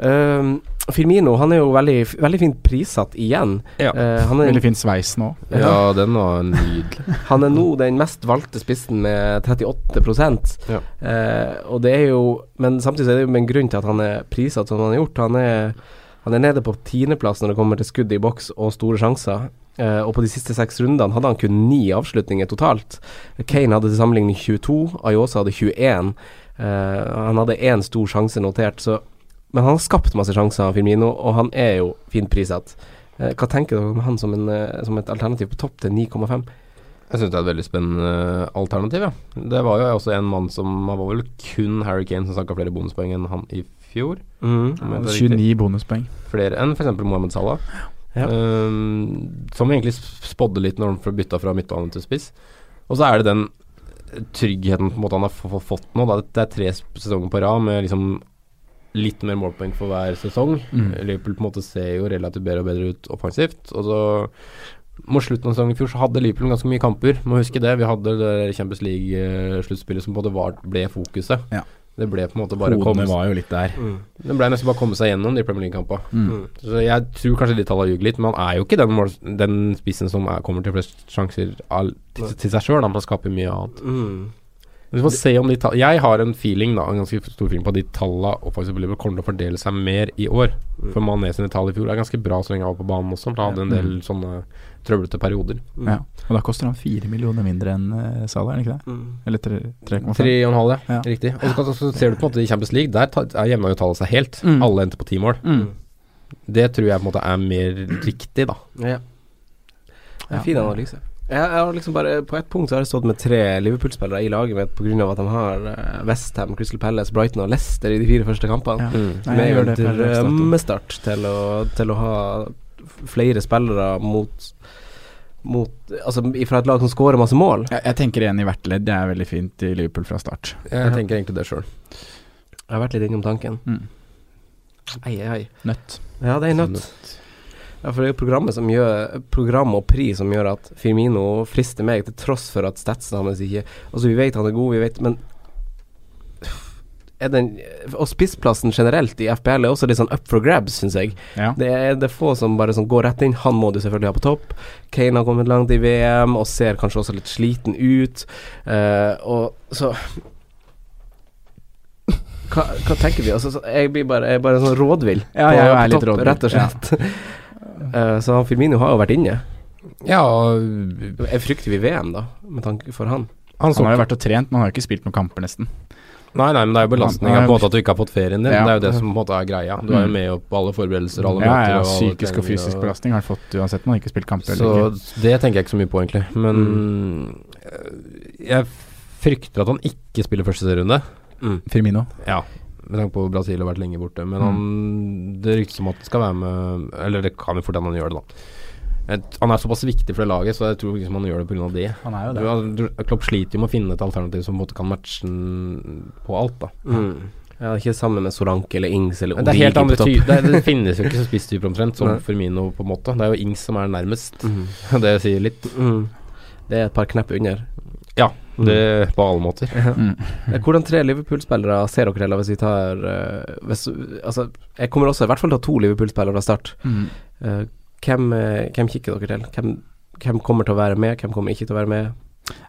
Um, Firmino han er jo veldig, veldig fint prissatt igjen. Ja. Uh, han, er, Veldig fin sveis nå. Ja, den var nydelig. han er nå den mest valgte spissen med 38 Ja. Uh, Og det er jo Men samtidig er det jo med en grunn til at han er prissatt som han har gjort. Han er, han er nede på tiendeplass når det kommer til skudd i boks og store sjanser. Uh, og på de siste seks rundene hadde han kun ni avslutninger totalt. Kane hadde til sammenligning 22, Ayosa hadde 21. Eh, han hadde én stor sjanse notert, så Men han har skapt masse sjanser, Firmino, og han er jo fint prissatt. Eh, hva tenker dere om han som, en, eh, som et alternativ på topp til 9,5? Jeg syns det er et veldig spennende alternativ, ja. Det var jo også en mann som Han var vel kun Harry Kane som snakka flere bonuspoeng enn han i fjor. Mm. Riktig. 29 bonuspoeng. Flere enn f.eks. Mohammed Salah. Ja. Um, som egentlig spådde litt når han bytta fra midtbane til spiss. Og så er det den tryggheten på en måte han har fått nå. Da. Det er tre sesonger på rad med liksom litt mer målpoeng for hver sesong. Mm. Liverpool på en måte ser jo relativt bedre og bedre ut offensivt. Og så mot slutten av sesongen i fjor så hadde Liverpool ganske mye kamper. Må huske det. Vi hadde det Champions League-sluttspillet som både var, ble fokuset. Ja. Det ble på en måte bare Hodene var jo litt der. Mm. Det ble nesten bare komme seg gjennom de Premier League-kampene. Mm. Så jeg tror kanskje de tallene ljuger litt, men han er jo ikke den, mål, den spissen som er, kommer til flest sjanser all, til, til seg sjøl. Han må skape mye annet. Mm. Hvis man ser om de tall- Jeg har en feeling, da, en ganske stor feeling på at de tallene offensive Liverpool kommer til å fordele seg mer i år. Mm. For Mané sine tall i fjor er ganske bra så lenge han var på banen også. Han hadde en del Mm. sånne trøblete perioder. Mm. Ja. Og da koster han fire millioner mindre enn uh, Salah, er det ikke det? Mm. Eller tre- 3,5? Og en halv, ja. Ja. Riktig. Og så, så ser du på en måte i Champions League, der er jevna jo tallet seg helt. Mm. Alle endte på ti mål. Mm. Det tror jeg på en måte er mer riktig, da. Ja. Det er en fin analyse. Jeg, jeg har liksom bare På ett punkt så har jeg stått med tre Liverpool-spillere i laget mitt pga. at de har uh, Westham, Crystal Palace, Brighton og Leicester i de fire første kampene. Ja. Mm. Nei, med en drømmestart til til å ha flere spillere mot mot Altså fra et lag som scorer masse mål. Jeg, jeg tenker igjen i hvert ledd. Det er veldig fint i Liverpool fra start. Jeg tenker egentlig det sjøl. Jeg har vært litt innom tanken. Mm. Ei, ei, ei. Nøtt. Ja, det er nøtt Ja, for det er jo programmet som gjør Program og pris som gjør at Firmino frister meg, til tross for at statsen hans ikke Altså, vi vet han er god, vi vet Men den Og spissplassen generelt i FPL er også litt sånn up for grabs, syns jeg. Ja. Det er, det er få som bare sånn går rett inn. Han må du selvfølgelig ha på topp. Kane har kommet langt i VM og ser kanskje også litt sliten ut. Uh, og så hva, hva tenker vi? Altså, så jeg blir bare, jeg er bare sånn rådvill. Ja, jeg er litt rådvill, Rett og slett. uh, så han Firmino har jo vært inne. Ja, og Jeg frykter vi VM, da, med tanke for han. han Han har jo vært og trent, men han har jo ikke spilt noen kamper, nesten. Nei, nei, men det er jo belastninga på en måte at du ikke har fått ferien din. Ja. Det er jo det som på en måte er greia. Du er jo Mm. med på alle forberedelser, alle Ja, møter ja, psykisk og og fysisk belastning har han fått uansett om han ikke har spilt kamp eller Så ikke. det tenker jeg ikke så mye på, egentlig. Men mm. jeg frykter at han ikke spiller første serierunde. Firmino. Ja, med tanke på Brasil har vært lenge borte. Men han, det ryktes om at han skal være med Eller det kan jo fort hende han gjør det, da. Han er såpass viktig for det laget, så jeg tror liksom han gjør det pga. det. Han er jo Du, du, Klopp sliter jo med å finne et alternativ som kan matche den på alt, da. Mm. Ja, ikke sammen med Soranke eller Ings eller Men det er helt andre på topp. ty det, det finnes jo ikke så spisstyper omtrent som Nei. Firmino, på en måte. Det er jo Ings som er nærmest. Mm. Det sier litt. Mm. Det er et par knepp under. Ja, det på alle måter. Mm. Eh, Hvordan tre Liverpool-spillere ser dere heller, hvis vi tar eh, hvis, Altså, jeg kommer også i hvert fall til å ha to Liverpool-spillere fra start. Mm. Hvem, eh, hvem kikker dere til? Hvem, hvem kommer til å være med, hvem kommer ikke til å være med?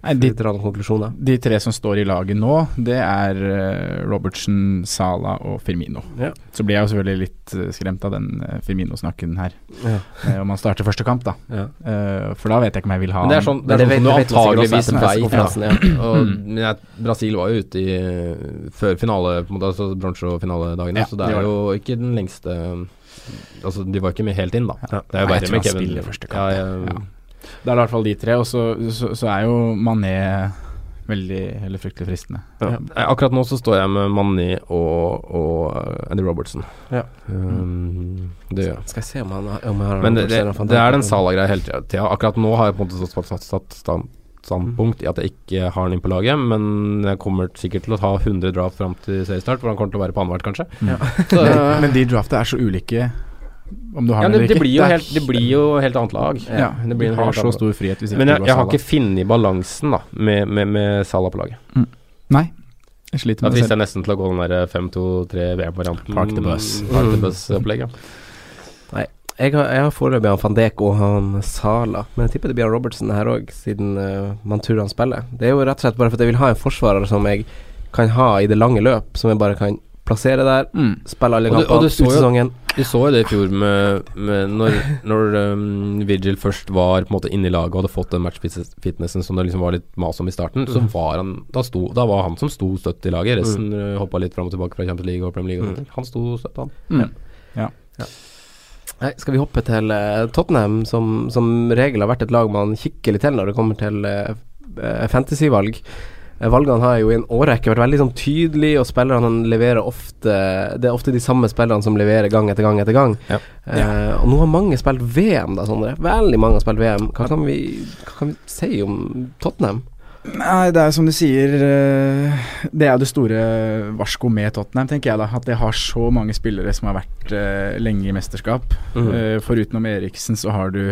Nei, de, noen de tre som står i laget nå, det er eh, Robertsen, Sala og Firmino. Ja. Så blir jeg jo selvfølgelig litt eh, skremt av den eh, Firmino-snakken her, Ja. om han starter første kamp, da. ja. Eh, for da vet jeg ikke om jeg vil ha Men det er sånn, det er sånn det antageligvis pressekonferansen, ja. Og Mm. men jeg, Brasil var jo ute i før finale, på en måte, altså bronse- og finaledagene, Ja, så det er jo ikke den lengste Altså, de var ikke med helt inn, da. Ja. Det er jo verre med Kevin. første kamp. Ja, jeg, Ja. Det er i hvert fall de tre, og så, så, så er jo Mané veldig eller fryktelig fristende. ja. Nei, Akkurat nå så står jeg med Mané og, og Andy Robertson. Ja. Um, det gjør jeg. Skal jeg se om han har om jeg har Men det, det, det er den Sala-greia hele tida. Akkurat nå har jeg på en måte satt, satt, satt stand, standpunkt i at jeg ikke har han inn på laget, men jeg kommer sikkert til å ta 100 draft fram til seriestart, hvor han kommer til å være på annethvert, kanskje. Ja. Så, Men, men de draftene er så ulike om du har ja, det, eller det, ikke. blir helt, det blir jo helt annet lag. Ja, det blir en har så stor frihet hvis Men jeg, jeg har ikke funnet balansen da med, med, med Salah på laget. Nei, jeg sliter med det selv. jeg nesten til å gå den der 5-2-3 VM-varianten. Park the bus. Park the bus-opplegget. Jeg har, jeg har foreløpig han van Dijk og han Sala, men jeg tipper det blir han Robertson her òg, siden uh, man tror han spiller. Det er jo rett og slett bare for at jeg vil ha en forsvarer som jeg kan ha i det lange løp, som jeg bare kan plassere der, Mm. spille alle Og du- og kampene du ut så jo- sesongen. Vi så jo det i fjor med, med når, når um, Vigil først var på en måte inne i laget og hadde fått den matchfitnessen som det liksom var litt mas om i starten, så var han da, sto, da var han som sto støtt i laget. Resten mm. hoppa litt fram og tilbake fra Champions League og Premier League. Og sånne. Han sto støtt, han. Mm. Nei, skal vi hoppe til uh, Tottenham, som som regel har vært et lag man kikker litt til når det kommer til uh, fantasyvalg. Eh, Valgene har jo i en årrekke vært veldig sånn tydelige, og spillerne leverer ofte Det er ofte de samme spillerne som leverer gang etter gang etter gang. Ja. Eh, og nå har mange spilt VM, da, Sondre. Veldig mange har spilt VM. Hva kan vi, hva kan vi si om Tottenham? Nei, det er som du sier eh, Det er jo det store varsko med Tottenham, tenker jeg da. At det har så mange spillere som har vært lenge i mesterskap. Mhm. Eh, Forutenom Eriksen så har du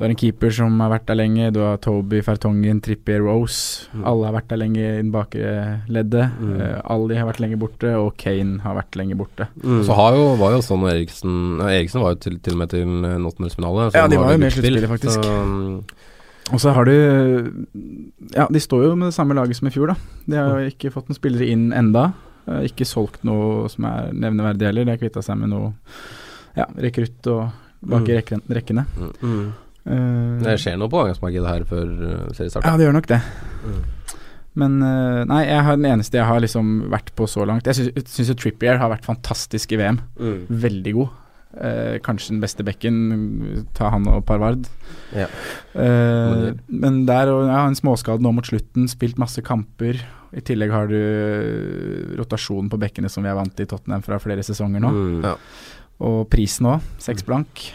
Du har en keeper som har vært der lenge. Du har Toby, Fertongen, Trippier, Rose. Mm. Alle har vært der lenge i den bakre leddet. Mm. Uh, Ali har vært lenge borte, og Kane har vært lenge borte. Mm. Så har jo, var jo sånn Eriksen ja, Eriksen var jo til, til og med til en åttendelsfinale. Ja, de var jo med i sluttspillet, faktisk. Så, um, Og så har du Ja, de står jo med det samme laget som i fjor, da. De har jo ikke fått noen spillere inn enda. Eh, Ikke solgt noe som er nevneverdig heller. De har kvitta seg med noe ja, rekrutt og bak i Mm. rekkene. Mm. Eh, det skjer noe på overgangsmarkedet her før uh, seriestart. Ja, det gjør nok det. Mm. Men eh, nei, jeg har den eneste jeg har liksom vært på så langt. Jeg syns- syns jo Trippier har vært fantastisk i VM. Mm. Veldig god. Eh, kanskje den beste bekken. Ta han og Parvard. Ja. Eh, men der og ja, en småskade nå mot slutten, spilt masse kamper. I tillegg har du rotasjonen på bekkene som vi er vant til i Tottenham fra flere sesonger nå. Mm. Ja. Og prisen òg, seks blank.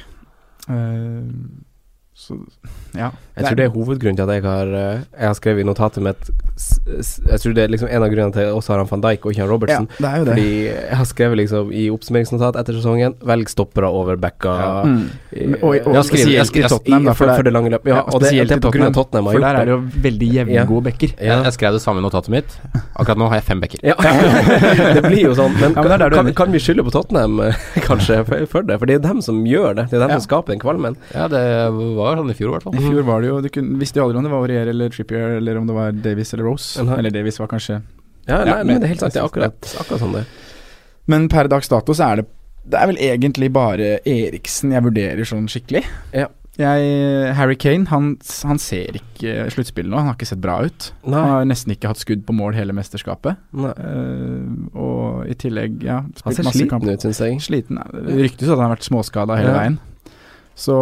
Eh, Så ja. Jeg tror det er hovedgrunnen til at jeg har, eh, jeg har skrevet i notatet mitt Jeg tror det er liksom en av grunnene til at jeg også har han van Dijk og ikke han ja, det er jo det. Fordi jeg har skrevet liksom i oppsummeringsnotat etter sesongen Velg stoppere over backa. Ja. Mm. i- Og, og, Jeg skriver, i Tottenham, for, for det lange løpet. Ja, og det, spesielt det er på grunn av Tottenham har For gjort der er det jo veldig jevngode backer. Ja. Jeg, jeg skrev det samme i notatet mitt. Akkurat nå har jeg fem backer. Ja, det blir jo sånn. Men, Ja, men er kan, kan vi skylde på Tottenham, eh, kanskje, for, for det? For det er dem som gjør det. Det er dem Ja. som skaper den kvalmen. Ja, det var sånn i fjor i hvert fall. I fjor var det jo Du kunne, visste jo aldri om det var Aurier eller Trippier, eller om det var Davies eller Rose. Mhm. Eller Davies var kanskje Ja, nei, Ja, men men- det er helt sant. Det er akkurat, akkurat sånn det. Men per dags dato så er det Det er vel egentlig bare Eriksen jeg vurderer sånn skikkelig. Ja. Jeg, Harry Kane han, han ser ikke sluttspillet nå. Han har ikke sett bra ut. Han har nesten ikke hatt skudd på mål hele mesterskapet. nei. Eh, og i tillegg, ja Han ser sliten ut, syns jeg. Sliten. Ryktes at han har vært småskada hele Ja. veien. Så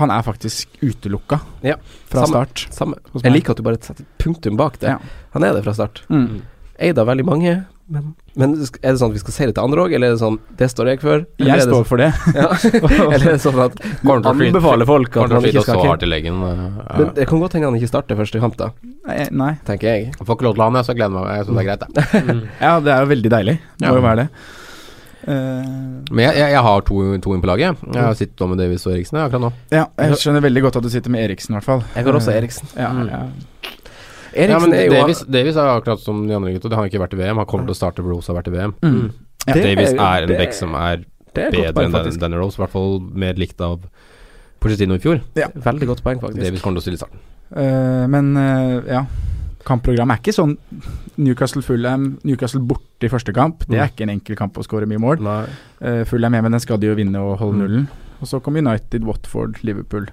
han er faktisk utelukka Ja, fra samme. start. Samme. Jeg liker at du bare setter punktum bak det. Ja. Han er det fra start. Mm. Eid av veldig mange, men, men er det sånn at vi skal si det til andre òg, eller er det sånn det står jeg for? Eller Jeg står står for det. sånn, ja. Eller er det sånn at han til anbefaler folk at til slite ikke skal ha hardt leggen. uh, Men det kan godt hende han ikke starter første kamp, da, Nei, Nei. tenker jeg. Jeg får ikke lov til å ha han, jeg, så jeg gleder meg. Jeg syns det er greit, jeg. Ja, det er jo veldig deilig. Det må jo være det. Eh, Men jeg, jeg, jeg har to, to inn på laget. Jeg har sittet med Davies og Eriksen akkurat nå. ja, jeg skjønner veldig godt at du sitter med Eriksen, i hvert fall. Jeg har også Eriksen. Ja, Mm. ja. Ja, Eriksen men er jo Davies, Davies er akkurat som de andre gutta. Det har ikke vært i VM. Han kommer til å starte hvor Rose har vært i VM. Mm. Ja. Det Davies er en back som er er bedre enn den- denne Rose. I hvert fall mer likt av Porcetino i fjor. Veldig godt poeng, faktisk. Davies kommer til å stille i starten. Uh, men uh, ja, kampprogrammet er ikke sånn Newcastle Fulham, Newcastle borte i første kamp. Det er ikke en enkel kamp å skåre mye mål. Uh, Fulham hjemme, den skal de jo vinne og holde Mm. nullen. Og så kommer United, Watford, Liverpool.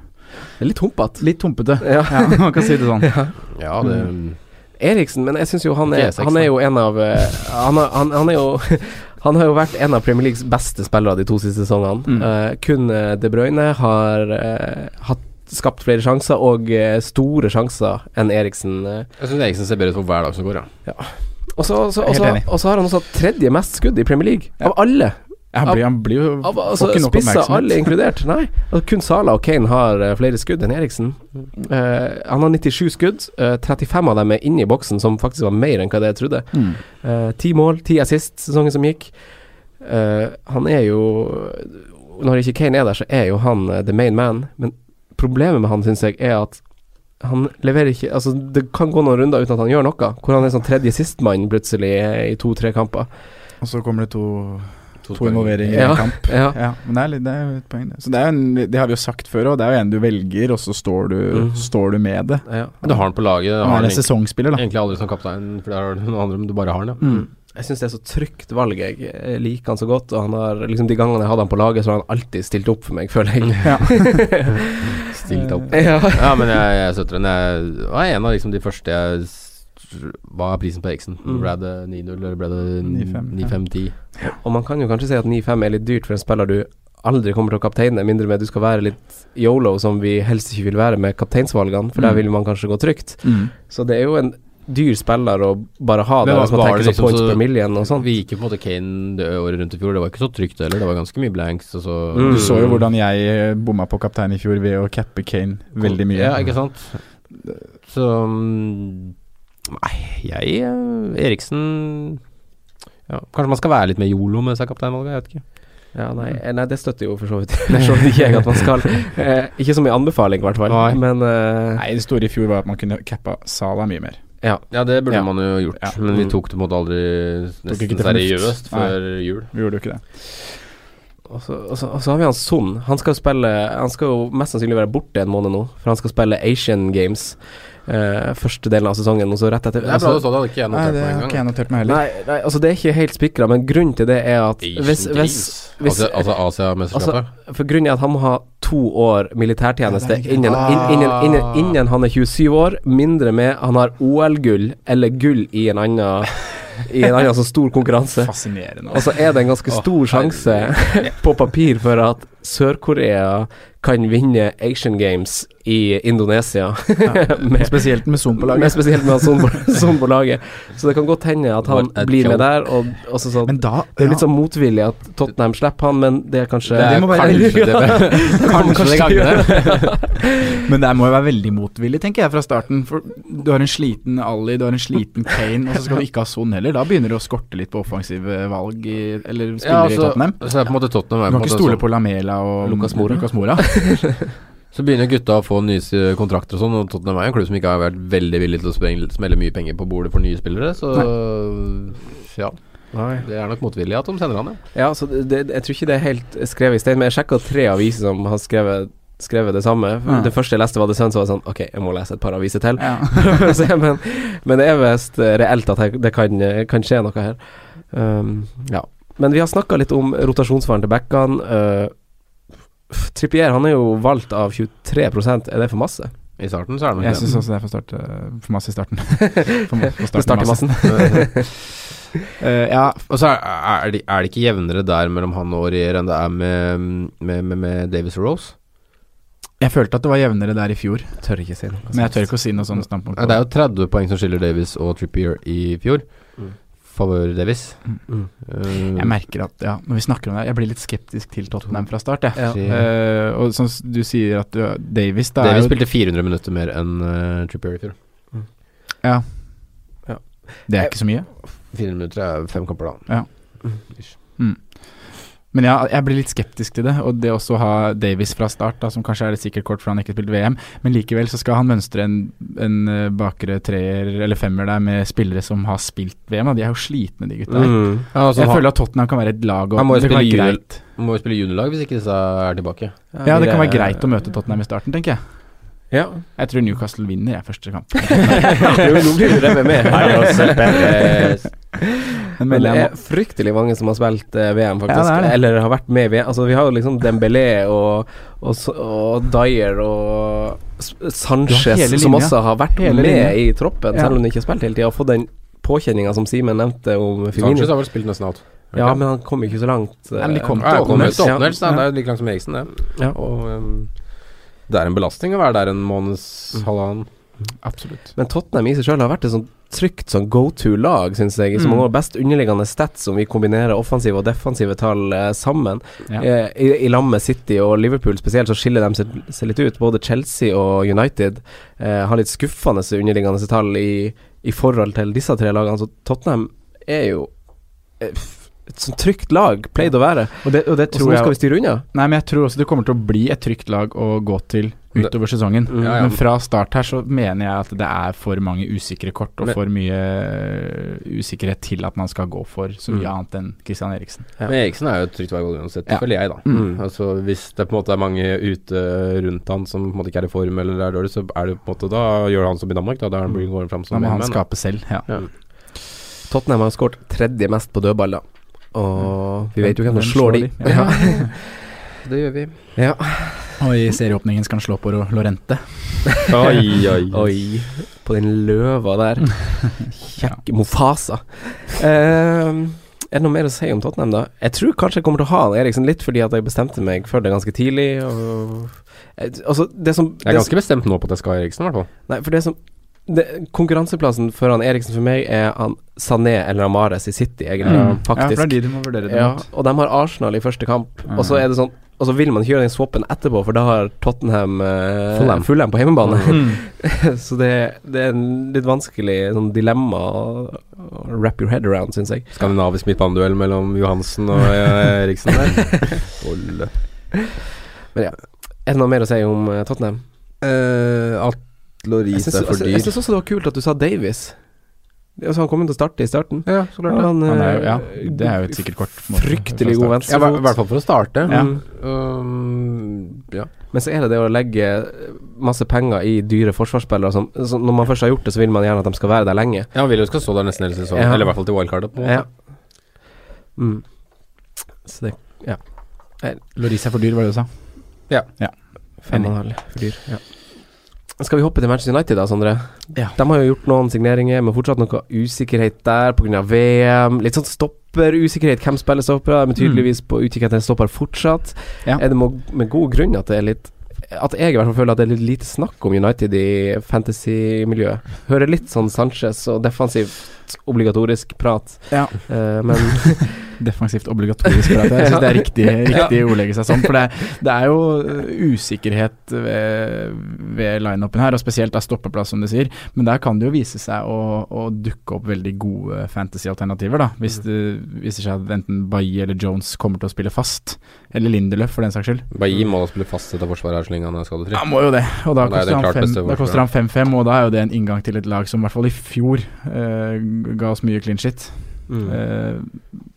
Det er litt humpete. Litt humpete, Ja. ja, man kan si det sånn. ja. Ja, det Eriksen, men jeg syns jo han er, han er jo en av eh, han, har, han, han er jo Han har jo vært en av Premier Leagues beste spillere de to siste sesongene. Mm. Uh, kun De Bruyne har uh, hatt skapt flere sjanser, og eh, store sjanser, enn Eriksen. eh. Jeg syns Eriksen ser bedre ut for hver dag som går, ja. Og så- så- og så og så har han også tredje mest skudd i Premier League, Ja. av alle. Ja, han, blir, han blir jo Av, får altså, ikke nok Spissa oppmerksomhet. alle inkludert. Nei. Altså, kun Sala og Kane har uh, flere skudd enn Eriksen. Uh, han har 97 skudd. uh, 35 av dem er inne i boksen, som faktisk var mer enn hva det jeg trodde. Mm. Eh, Ti mål, ti assist sesongen som gikk. Eh, han er jo Når ikke Kane er der, så er jo han the main man. Men problemet med han, syns jeg, er at han leverer ikke Altså, det kan gå noen runder uten at han gjør noe. Hvor han er sånn tredje sistmann plutselig i to-tre kamper. Og så kommer det to, To involveringer i Ja. en kamp. Ja. Ja, men det er, litt, det er et poeng, det. Så det, er en, det har vi jo sagt før òg, det er jo en du velger, og så står du, mm. står du med det. ja. Du har han på laget. Han Har er en sesongspiller, da. egentlig aldri som kaptein, for det er du noen andre, men du bare har han, ja. Mm. Jeg syns det er så trygt valg. Jeg Jeg liker han så godt. Og han har liksom de gangene jeg hadde han på laget, så har han alltid stilt opp for meg, føler jeg. Ja. Stilt opp. ja. Ja, men jeg, jeg støtter den. Jeg var en av liksom de første jeg Hva er prisen på Eriksen? Mm. Ble det 9-0, eller ble det 9-5, ja. 9-5-10? Og man kan jo kanskje si at 9-5 er litt dyrt for en spiller du aldri kommer til å kapteine, mindre med at du skal være litt yolo, som vi helst ikke vil være med kapteinsvalgene, for der Mm. vil man kanskje gå trygt. Mm. Så det er jo en dyr spiller å bare ha det. hvis man tenker liksom points så- per million og sånn. Vi gikk jo på en måte Kane det året rundt i fjor. Det var ikke så trygt heller. Det var ganske mye blanks. Og så Mm. Du så jo hvordan jeg eh, bomma på kaptein i fjor ved å cappe Kane veldig mye. Ja, ikke sant? Så mm, Nei, jeg eh, Eriksen ja, Kanskje man skal være litt mer yolo med seg kapteinvalget, jeg vet ikke. Ja, nei, eh, nei, det støtter jo for så vidt for så vidt ikke jeg at man skal. Eh, ikke som i anbefaling, i hvert fall. Nei. Men eh, Nei, det store i fjor var at man kunne cappa Sala mye mer. Ja. Ja, det burde Ja. man jo gjort, Ja. men vi tok det på en måte aldri nesten seriøst før. Nei. jul. Vi gjorde jo ikke det. Og så, og, så, og så har vi han Son. Han skal spille Han skal jo mest sannsynlig være borte en måned nå, for han skal spille Asian Games. Eh, første delen av sesongen, og så rett etter Det er bra du sa det, hadde ikke jeg Nei, notert det meg har ikke jeg notert meg heller. Nei, nei, altså det er ikke helt spikra, men grunnen til det er at hvis, hvis, hvis altså altså Asia-mesterskapet? For grunnen er at han må ha to år militærtjeneste det innen, innen, innen, innen han er 27 år, mindre med han har OL-gull eller gull i en annen I en annen så stor konkurranse. Fascinerende. Og så er det en ganske stor sjanse på papir for at Sør-Korea kan vinne Asian Games i Indonesia. med, Spesielt med Son på med spesielt med Son på, laget. Så det kan godt hende at han blir med der. Og, og så så Men da det er litt ja. sånn motvillig at Tottenham slipper han, men det er kanskje Det må være- kanskje det Kanskje det gagner. Men det må jo være veldig motvillig, tenker jeg, fra starten. For du har en sliten Ali, du har en sliten Kane, og så skal du ikke ha Son heller. Da begynner det å skorte litt på offensive valg i, eller spillere Ja, i altså, Tottenham. så er på en måte Tottenham er Du kan ikke stole sånn- på Lamela og Lucas Mora. Lucas Moura. Så begynner gutta å få nye kontrakter og sånn, og Tottenham er en klubb som ikke har vært veldig villig til å spreng- smelle mye penger på bordet for nye spillere, så ja. Nei. Det er nok motvillig at de sender han, ja. Ja, så det, jeg tror ikke det er helt skrevet i stein, men jeg sjekka tre aviser som har skrevet, skrevet det samme. Ja. Det første jeg leste, var det Sun, så var det sånn Ok, jeg må lese et par aviser til. Ja. Men, men det er visst reelt at det, det kan, kan skje noe her. Um, ja. Men vi har snakka litt om rotasjonsfaren til backene. Uh, Trippier han er jo valgt av 23 Er det for masse? I starten så er det nok Jeg det. syns også det er for, start, for masse i starten. For, for starten starter i massen. uh, ja, Og så er, er, det, er det ikke jevnere der mellom han og Rier enn det er med, med, med, med Davis og Rose? jeg følte at det var jevnere der i fjor, Tør ikke si noe. men jeg tør ikke å si noe sånn standpunkt. Ja, det er jo 30 poeng som skiller Davis og Trippier i fjor. Mm. Favør Davis. Mm. Uh, Jeg merker at ja, når vi snakker om det, jeg blir litt skeptisk til Tottenham fra start, Ja. Ja. Uh, og som du sier at du, Davis da Davis er jo spilte 400 minutter mer enn uh, Trippier i fjor. Ja. Ja. Det er ikke så mye. 400 minutter er fem kamper, da. Ja. Men ja, jeg blir litt skeptisk til det. Og det også å ha Davis fra start, da, som kanskje er et sikkert kort for han ikke spilte VM, men likevel så skal han mønstre en, en eh, bakre treer eller femmer der med spillere som har spilt VM. Da. de er jo slitne, de gutta. Mm. Ja, altså, Jeg han, føler at Tottenham kan være et lag og Han må jo spille junior- må spille juniorlag hvis ikke disse er tilbake. Ja, det kan være greit å møte Tottenham i starten, tenker jeg. Ja. Jeg tror Newcastle vinner, jeg, første kamp. Nå blir du revet med. Men Men det er fryktelig mange som har spilt eh, VM, faktisk. Ja, det det. Eller har vært med i VM. Altså, vi har jo liksom Dembélé og, og, og Dyer og Sanchez, som også har vært Hele med linja. i troppen, selv om de ikke har spilt hele tida. Og fått den påkjenninga som Simen nevnte om Sanchez har vel spilt nesten alt. Ja, men han kom ikke så langt. Nei, men de kom til han kommer åttendels. Ja. Det er jo like langt som Eriksen, det. Ja. Og um, det er en belastning å være der en måneds Mm. halvannen. Absolutt. Men Tottenham i seg sjøl har vært et sånt trygt sånn go to-lag, syns jeg. Som Mm. har best underliggende stats om vi kombinerer offensive og defensive tall eh, sammen. Ja. Eh, I, I lag med City og Liverpool spesielt, så skiller de seg, seg litt ut. Både Chelsea og United eh, har litt skuffende underliggende tall i, i forhold til disse tre lagene. Så Tottenham er jo eh, et sånt trygt lag, pleid å være. Og det, og det Og så nå skal vi styre unna. Nei, men jeg tror også det kommer til å bli et trygt lag å gå til utover sesongen. Mm. Ja, ja. Men fra start her så mener jeg at det er for mange usikre kort og Men- for mye øh, usikkerhet til at man skal gå for så mye Mm. annet enn Christian Eriksen. Ja. Men Eriksen er jo et trygt valg uansett, Ja. føler jeg, da. Mm. Altså Hvis det på en måte er mange ute rundt han som på en måte ikke er i form eller er dårlig, så er det på en måte da gjør han som i Danmark. Da, da Mm. blir han går fram Da må han skape selv. Ja. Ja. Tottenham har skåret tredje mest på dødballer. Og vi vet jo hvem som slår de. Ja. Det gjør vi. Ja. Og i serieåpningen skal han slå på Lorente. Oi, oi, Oi, på den løva der. Kjekk Mofasa. Uh, er det noe mer å si om Tottenham, da? Jeg tror kanskje jeg kommer til å ha han Eriksen litt fordi at jeg bestemte meg for det ganske tidlig. Og, eh, altså, det som Jeg er ganske ganske bestemt nå på at jeg skal ha Eriksen, i hvert fall. Nei, for det som det, Konkurranseplassen for han Eriksen for meg er han Sané eller Amares i City, egentlig. Ja, Faktisk. for det er de du må vurdere det Ja, mot. og de har Arsenal i første kamp, og så Mm. er det sånn Og så vil man ikke gjøre den swappen etterpå, for da har Tottenham eh, Fulham. Fulham på hjemmebane. Mm. så det, det er en litt vanskelig sånn dilemma å, wrap your head around, syns jeg. Skandinavisk midtbaneduell mellom Johansen og eh, Eriksen der. ja Er det noe mer å si om eh, Tottenham? Uh, at Jeg Loris er for jeg dyr. syns også det var kult at du sa Davies. Altså, han kommer til å starte i starten. Ja, så klart det. Han, Han er eh, ja, det er jo et sikkert kort. måte, Fryktelig god venstre. Ja, i hvert- fall for å starte. Ja. Mm. Um, ja. Men så er det det å legge masse penger i dyre forsvarsspillere som, som Når man først har gjort det, så vil man gjerne at de skal være der lenge. ja, han vil jo skal stå der nesten hele sesongen. Ja. Eller i hvert fall til wildcardet. På en måte. Ja. Mm. Så det Loris er for dyr, var det du sa? Fem og en halv for dyr. Ja. Skal vi hoppe til Manchester United da, Sondre? Ja. De har jo gjort noen signeringer, men fortsatt noe usikkerhet der pga. VM. Litt sånn stopperusikkerhet. Hvem spiller stoppere? Men tydeligvis på utkikk etter en stopper fortsatt. Ja. Er det med god grunn at det er litt At jeg i hvert fall føler at det er litt lite snakk om United i fantasy-miljøet. Hører litt sånn Sanchez og defensivt obligatorisk prat, Ja. uh, men Defensivt obligatorisk. For jeg synes det er riktig, riktig å ordlegge seg sånn. For det, det er jo uh, usikkerhet ved, ved lineupen her, og spesielt av stoppeplass, som du sier. Men der kan det jo vise seg å, å dukke opp veldig gode fantasy-alternativer, da. Hvis det viser seg at enten Bailly eller Jones kommer til å spille fast. Eller Lindelöf, for den saks skyld. Bailly må spille fast etter forsvaret her så lenge han er skadefri. Han må jo det, og da Han koster den han fem- da koster han 5-5, og da er jo det en inngang til et lag som i hvert fall i fjor eh, ga oss mye clean shit. Mm. Uh,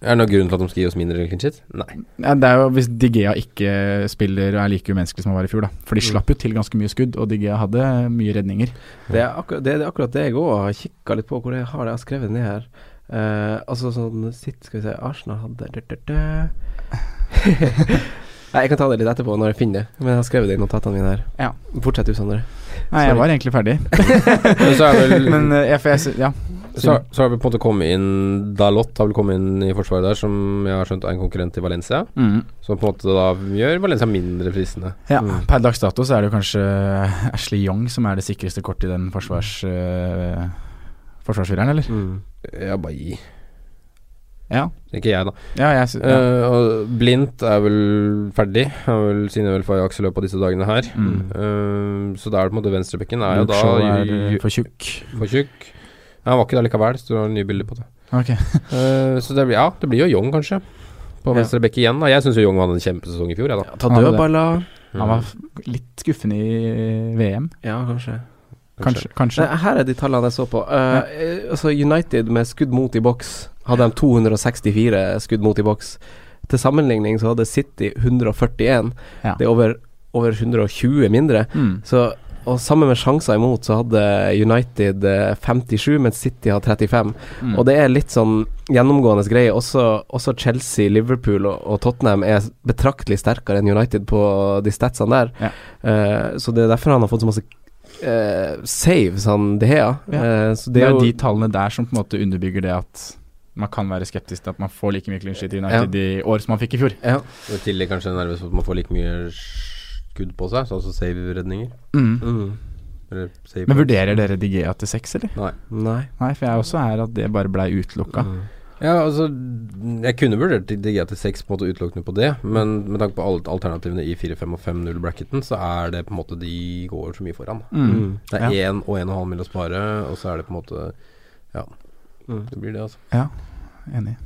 Er det noen grunn til at de skal gi oss mindre clean shit? Nei. Ja, det er jo hvis Digea ikke spiller og er like umenneskelig som han var i fjor, da. For de Mm. slapp jo til ganske mye skudd, og Digea hadde mye redninger. Det er, akkur det, er akkurat det jeg òg har kikka litt på, hvor jeg har det jeg har skrevet ned her. Uh, altså sånn sitt, Skal vi se Arsenal hadde dø, dø, dø. Nei, Jeg kan ta det litt etterpå, når jeg finner det. Men jeg har skrevet det i notatene mine her. Ja. Fortsett du, Sondre. Nei, jeg var egentlig ferdig. Men så er vel Men eh, jeg, for jeg, ja. Så, så har vi på en måte kommet inn Dalot har vel kommet inn i forsvaret der, som jeg har skjønt er en konkurrent til Valencia. Mm. Som på en måte da gjør Valencia mindre fristende. ja. Mm. Per dags dato så er det jo kanskje Ashley Young som er det sikreste kortet i den forsvars... Uh, forsvarsfireren, eller? Ja, bare gi. Ja. Ikke jeg, da. Ja, jeg ja. Uh, og Blindt er vel ferdig. Han er vel signerer vel for Ajax i løpet av disse dagene her. Mm. Uh, så da er det på en måte venstrebekken er jo da er eh, for tjukk. for tjukk. Ja, han var ikke der likevel, så det var nye bilder på det. Ok. uh, så det blir, ja, det blir jo Young, kanskje. På Ja. venstre bekk igjen. da Jeg syns Young hadde en kjempesesong i fjor, jeg, da. Ta Han hadde det. Han var litt skuffende i VM. Ja, kanskje. Kanskje. kanskje. Nei, her er de tallene jeg så på. Uh, eh, altså United med skudd mot i boks hadde de 264 skudd mot i boks. Til sammenligning så hadde City 141. Ja. Det er over, over 120 mindre. Mm. Så, og sammen med sjanser imot så hadde United eh, 57, mens City har 35. Mm. Og det er litt sånn gjennomgående greie. Også, også Chelsea, Liverpool og, og Tottenham er betraktelig sterkere enn United på de statsene der. Ja. Uh, så det er derfor han har fått så masse uh, saves, han De Hea. Ja. Uh, så Det det er jo de tallene der som på en måte underbygger det at man kan være skeptisk til at man får like mye clean shit i United i år som man fikk i fjor. ja. Og I tillegg kanskje nervøs for at man får like mye skudd på seg, så altså save-redninger. Mm. mm. Save Men vurderer dere Digea til seks, eller? Nei. Nei. Nei, for jeg også er at det bare blei utelukka. Mm. Ja, altså Jeg kunne vurdert DG til 6 på en måte utelukkende på det, men med tanke på alle alternativene i 4-5 og 5-0-bracketen, så er det på en måte de går så mye foran. Mm. Det er Ja. 1 og 1,5 mil å spare, og så er det på en måte Ja, Mm. det blir det, altså. Ja, Enig.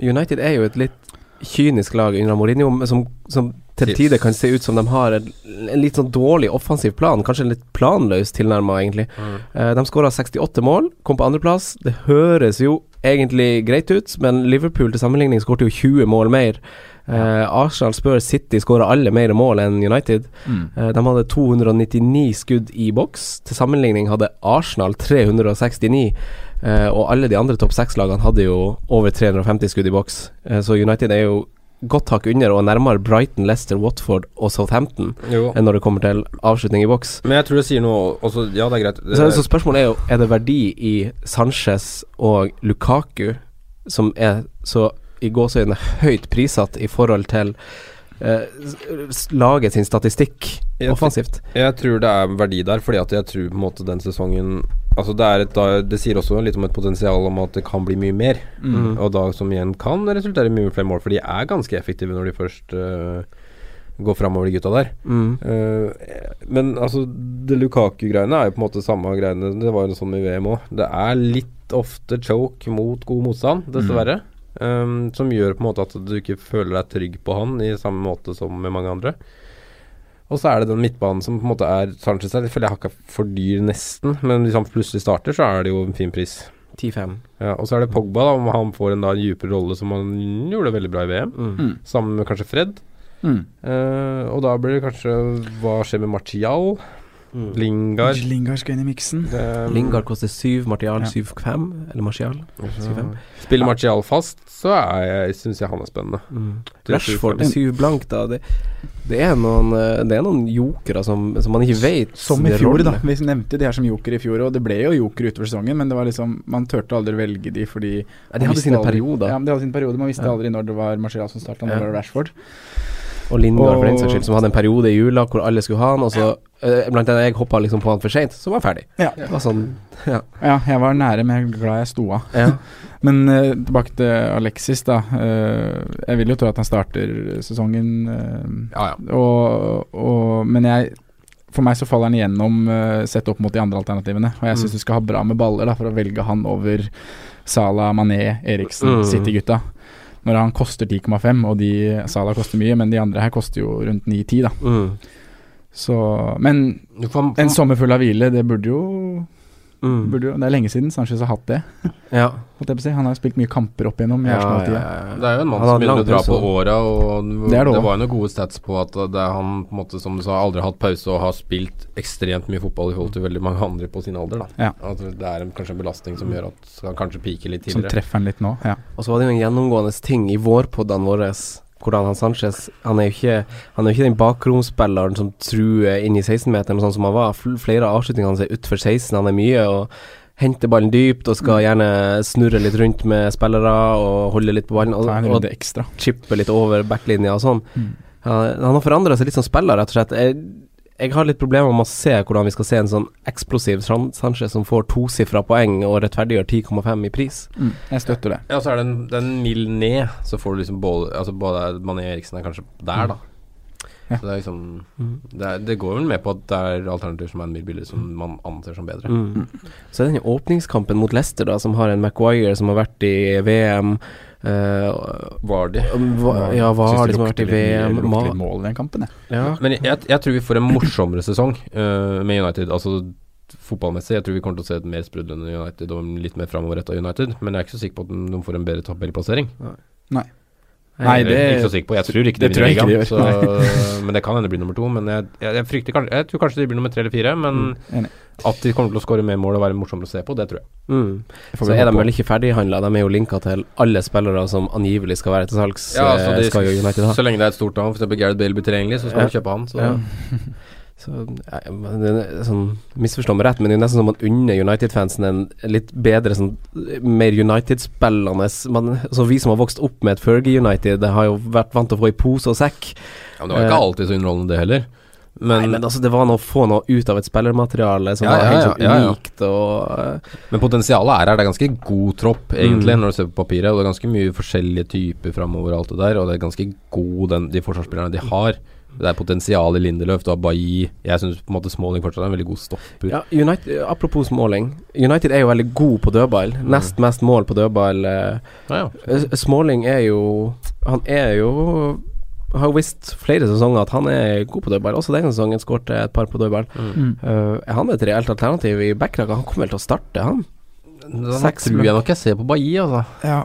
United er jo et litt kynisk lag under Mourinho, som, som til tider kan se ut som de har en, en litt sånn dårlig offensiv plan. Kanskje en litt planløs tilnærma, egentlig. Eh, de skåra 68 mål, kom på andreplass. Det høres jo egentlig greit ut, men Liverpool til sammenligning skårte jo 20 mål mer. Eh, Arsenal spør City skåra alle mer mål enn United. Mm. Eh, de hadde 299 skudd i boks. Til sammenligning hadde Arsenal 369. eh, og alle de andre topp seks-lagene hadde jo over 350 skudd i boks. Eh, så United er jo godt hakk under og nærmere Brighton, Leicester, Watford og Southampton Jo. enn når det kommer til avslutning i boks. Men jeg tror det sier noe også, Ja, det er greit. Så, så spørsmålet er jo Er det verdi i Sanchez og Lukaku som er så i gåseøynene høyt prissatt i forhold til eh, s- sin statistikk Jeg- offensivt? Jeg tror det er verdi der, fordi at jeg tror på en måte den sesongen Altså det, er et, det sier også litt om et potensial om at det kan bli mye mer. Mm. Og da som igjen kan resultere i mye flere mål, for de er ganske effektive når de først uh, går framover, de gutta der. Mm. Uh, men altså, det Lukaku-greiene er jo på en måte samme greiene. Det var jo sånn i VM òg. Det er litt ofte choke mot god motstand, dessverre. Um, som gjør på en måte at du ikke føler deg trygg på han i samme måte som med mange andre. Og så er det den midtbanen som på en måte er Sanchez her. Jeg føler jeg har ikke for dyr, nesten. Men hvis han plutselig starter, så er det jo en fin pris. 10-5. Ja, og så er det Pogba, da, om han får en da dypere rolle som han gjorde veldig bra i VM. Mm. Mm. Sammen med kanskje Fred. Mm. Uh, og da blir det kanskje Hva skjer med Martial? Lingard Lingard skal inn i miksen. Um, Lingard koster syv, Martial Ja. syv fem, eller Martial. syv fem. Spiller Martial fast, så syns jeg han er spennende. Er Rashford syv- syv blank, da. Det, det, er noen, eh, det er noen jokere som, som man ikke vet Som i fjor, da. Vi nevnte de her som joker i fjor, og det ble jo joker utover sesongen, men det var liksom man turte aldri velge de fordi Ja, de hadde sine aldri- perioder. Ja, de hadde sine perioder. Man visste Ja. aldri når det var Martial som starta, når Ja. det var Rashford. Og Lindgard, for den saks skyld, som hadde en periode i jula hvor alle skulle ha han, og så eh, Blant annet jeg hoppa liksom på han for seint, så var han ferdig. Ja. Det var sånn Ja. Ja, jeg var nære, men jeg er glad jeg sto av. ja. Men uh, tilbake til Alexis, da. Uh, jeg vil jo tro at han starter sesongen, uh, Ja, ja. og, og, men jeg for meg så faller han igjennom sett opp mot de andre alternativene. Og jeg syns Mm. du skal ha bra med baller da for å velge han over Salah, Mané, Eriksen, Mm. City-gutta. Når han koster 10,5, og de Salah koster mye, men de andre her koster jo rundt 9-10, da. Mm. Så Men en sommer full av hvile, det burde jo, Mm. burde jo Det er lenge siden Sanchez har hatt det. Ja. Holdt jeg på å si. Han har spilt mye kamper opp igjennom i Ja, ja, ja. Det er jo en mann som begynner å dra på åra, og Det det det, var jo noen gode stats på at det er han på en måte som du sa, aldri har hatt pause og har spilt ekstremt mye fotball i forhold til veldig mange andre på sin alder. da Ja. At Det er en, kanskje en belastning som gjør at han kanskje piker litt Som tidligere. treffer han litt nå. Ja. Og så var det jo en gjennomgående ting i vårpodene våre hvordan han Sanchez Han er jo ikke Han er jo ikke den bakromspilleren som truer inn i 16-meteren sånn som han var. Flere av avslutningene hans er utfor 16. Han er mye og henter ballen dypt og skal gjerne snurre litt rundt med spillere og holde litt på ballen. Og, og chippe litt over backlinja og sånn. Mm. Han, han har forandra seg litt som spiller, rett og slett. Jeg, jeg har litt problemer med å se hvordan vi skal se en sånn eksplosiv San- Sanchez som får tosifra poeng og rettferdiggjør 10,5 i pris. Mm. Jeg støtter det. Ja, så er det en, det er en mil ned, så får du liksom både Altså både Mané og Eriksen er kanskje der, da. Ja. Så det er liksom Mm. det, er, det går vel med på at det er alternativer som er en mil billigere, som man anser som bedre. Mm. Så er det den åpningskampen mot Leicester, da, som har en Maguire som har vært i VM. Eh, Vardy. hva, ja, hva har det de som har vært i VM? litt mål i den kampen, jeg. ja. Men jeg, jeg tror vi får en morsommere sesong uh, med United. Altså fotballmessig. Jeg tror vi kommer til å se et mer sprudlende United og litt mer framoverretta United. Men jeg er ikke så sikker på at de får en bedre tabellplassering. Nei, Eller, det- er ikke så sikker på. Jeg tror ikke de det jeg vinner de ligaen. så- Men det kan hende det blir nummer to. Men jeg, jeg, jeg frykter Jeg tror kanskje de blir nummer tre eller fire. Men Mm, at de kommer til å skåre mer mål og være morsommere å se på, det tror jeg. Mm. Det Så er de vel ikke ferdighandla. De er jo linka til alle spillere som angivelig skal være til salgs. Ja, eh, så, de, skal jo United ha. så lenge det er et stort navn, f.eks. Gareth Bale blir tilgjengelig, så skal Ja. du kjøpe han. Så. Ja. Så sånn, Misforstå meg rett, men det er nesten som man unner United-fansen en litt bedre sånn Mer United-spillende altså Så Vi som har vokst opp med et Fergie United, det har jo vært vant til å få i pose og sekk. Ja, men det var ikke Eh, alltid så underholdende, det heller. Men, Nei, men altså, det var noe å få noe ut av et spillermateriale som Ja, var helt sånn ja, ja. unikt og uh, men potensialet er her. Det er ganske god tropp, egentlig, Mm. når du ser på papiret. Og det er ganske mye forskjellige typer framover og alt det der. Og det er ganske god, den, de forsvarsspillerne de har. Det er potensial i Lindeløf. Du har Bailly. Jeg syns Smalling fortsatt er en veldig god stopper. ja, United, Apropos Smalling. United er jo veldig god på dødball. Mm. Nest mest mål på dødball. eh, Ja, ja. Småling Smalling er jo Han er jo Har jo visst flere sesonger at han er god på dødball. Også denne sesongen skåret et par på dødball. Mm. Eh, er han et reelt alternativ i backrekka? Han kommer vel til å starte, han? Da Seks tror jeg nok jeg ser på Bailly, altså. Ja.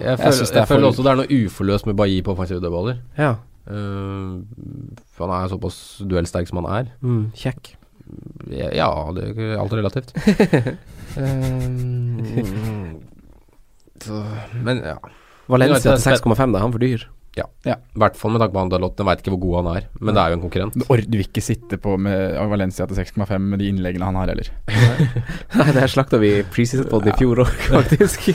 Jeg, føler, jeg jeg, er føler for- også det er noe uforløst med Bailly på offensive dødballer. Ja. Uh, for han er såpass duellsterk som han er. Mm, kjekk. Ja, det er alt relativt. um, så, men ja. Valencia til 6,5, da. Han for dyr. I hvert fall med tanke på han Dalot. Jeg veit ikke hvor god han er, men det er jo en konkurrent. Du vil ikke sitte på med Valencia til 6,5 med de innleggene han har heller. Nei, det her slakta vi i preseason-poden i fjor òg, faktisk.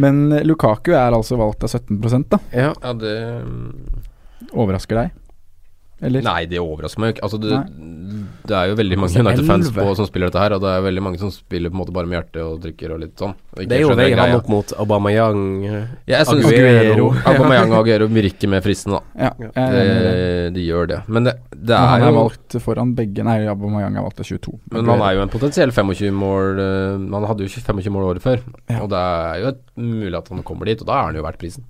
Men Lukaku er altså valgt av 17 da. ja. Ja, det Overrasker deg? Eller? Nei, det overrasker meg jo ikke. Altså, det, det er jo veldig mange Altså, United-fans på- som spiller dette her, og det er veldig mange som spiller på en måte bare med hjertet og drikker og litt sånn. Ikke Det er jo veien han opp mot Aubameyang. ja, Jeg syns Aguero. Aubameyang og Aguero virker mer fristende, da. Ja, er. Det, de gjør det. Men det, det Men han er er jo valgt foran begge Nei, Aubameyang er valgt til 22. Men han er jo en potensiell 25 mål eh, Han hadde jo 25 mål året før, Ja. og det er jo mulig at han kommer dit, og da er han jo verdt prisen.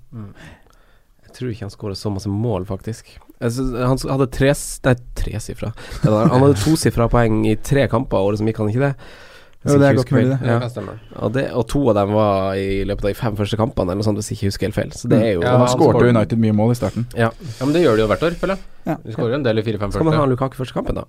Jeg tror ikke han skåra så masse mål, faktisk. Altså, han hadde tre Nei, tresifra. Han hadde tosifra poeng i tre kamper året som gikk, han ikke det? Jo, det er godt mulig, det. Ja. Og, det, og to av dem var i løpet av de fem første kampene, eller noe sånt, hvis jeg ikke husker helt feil. Så det er jo Ja, Han skårte United mye mål i starten. ja. Ja, men det gjør de jo hvert år, føler jeg. Ja. De skårer jo en del i 4-5 Skal man ha første. Lukaku første kampen, da?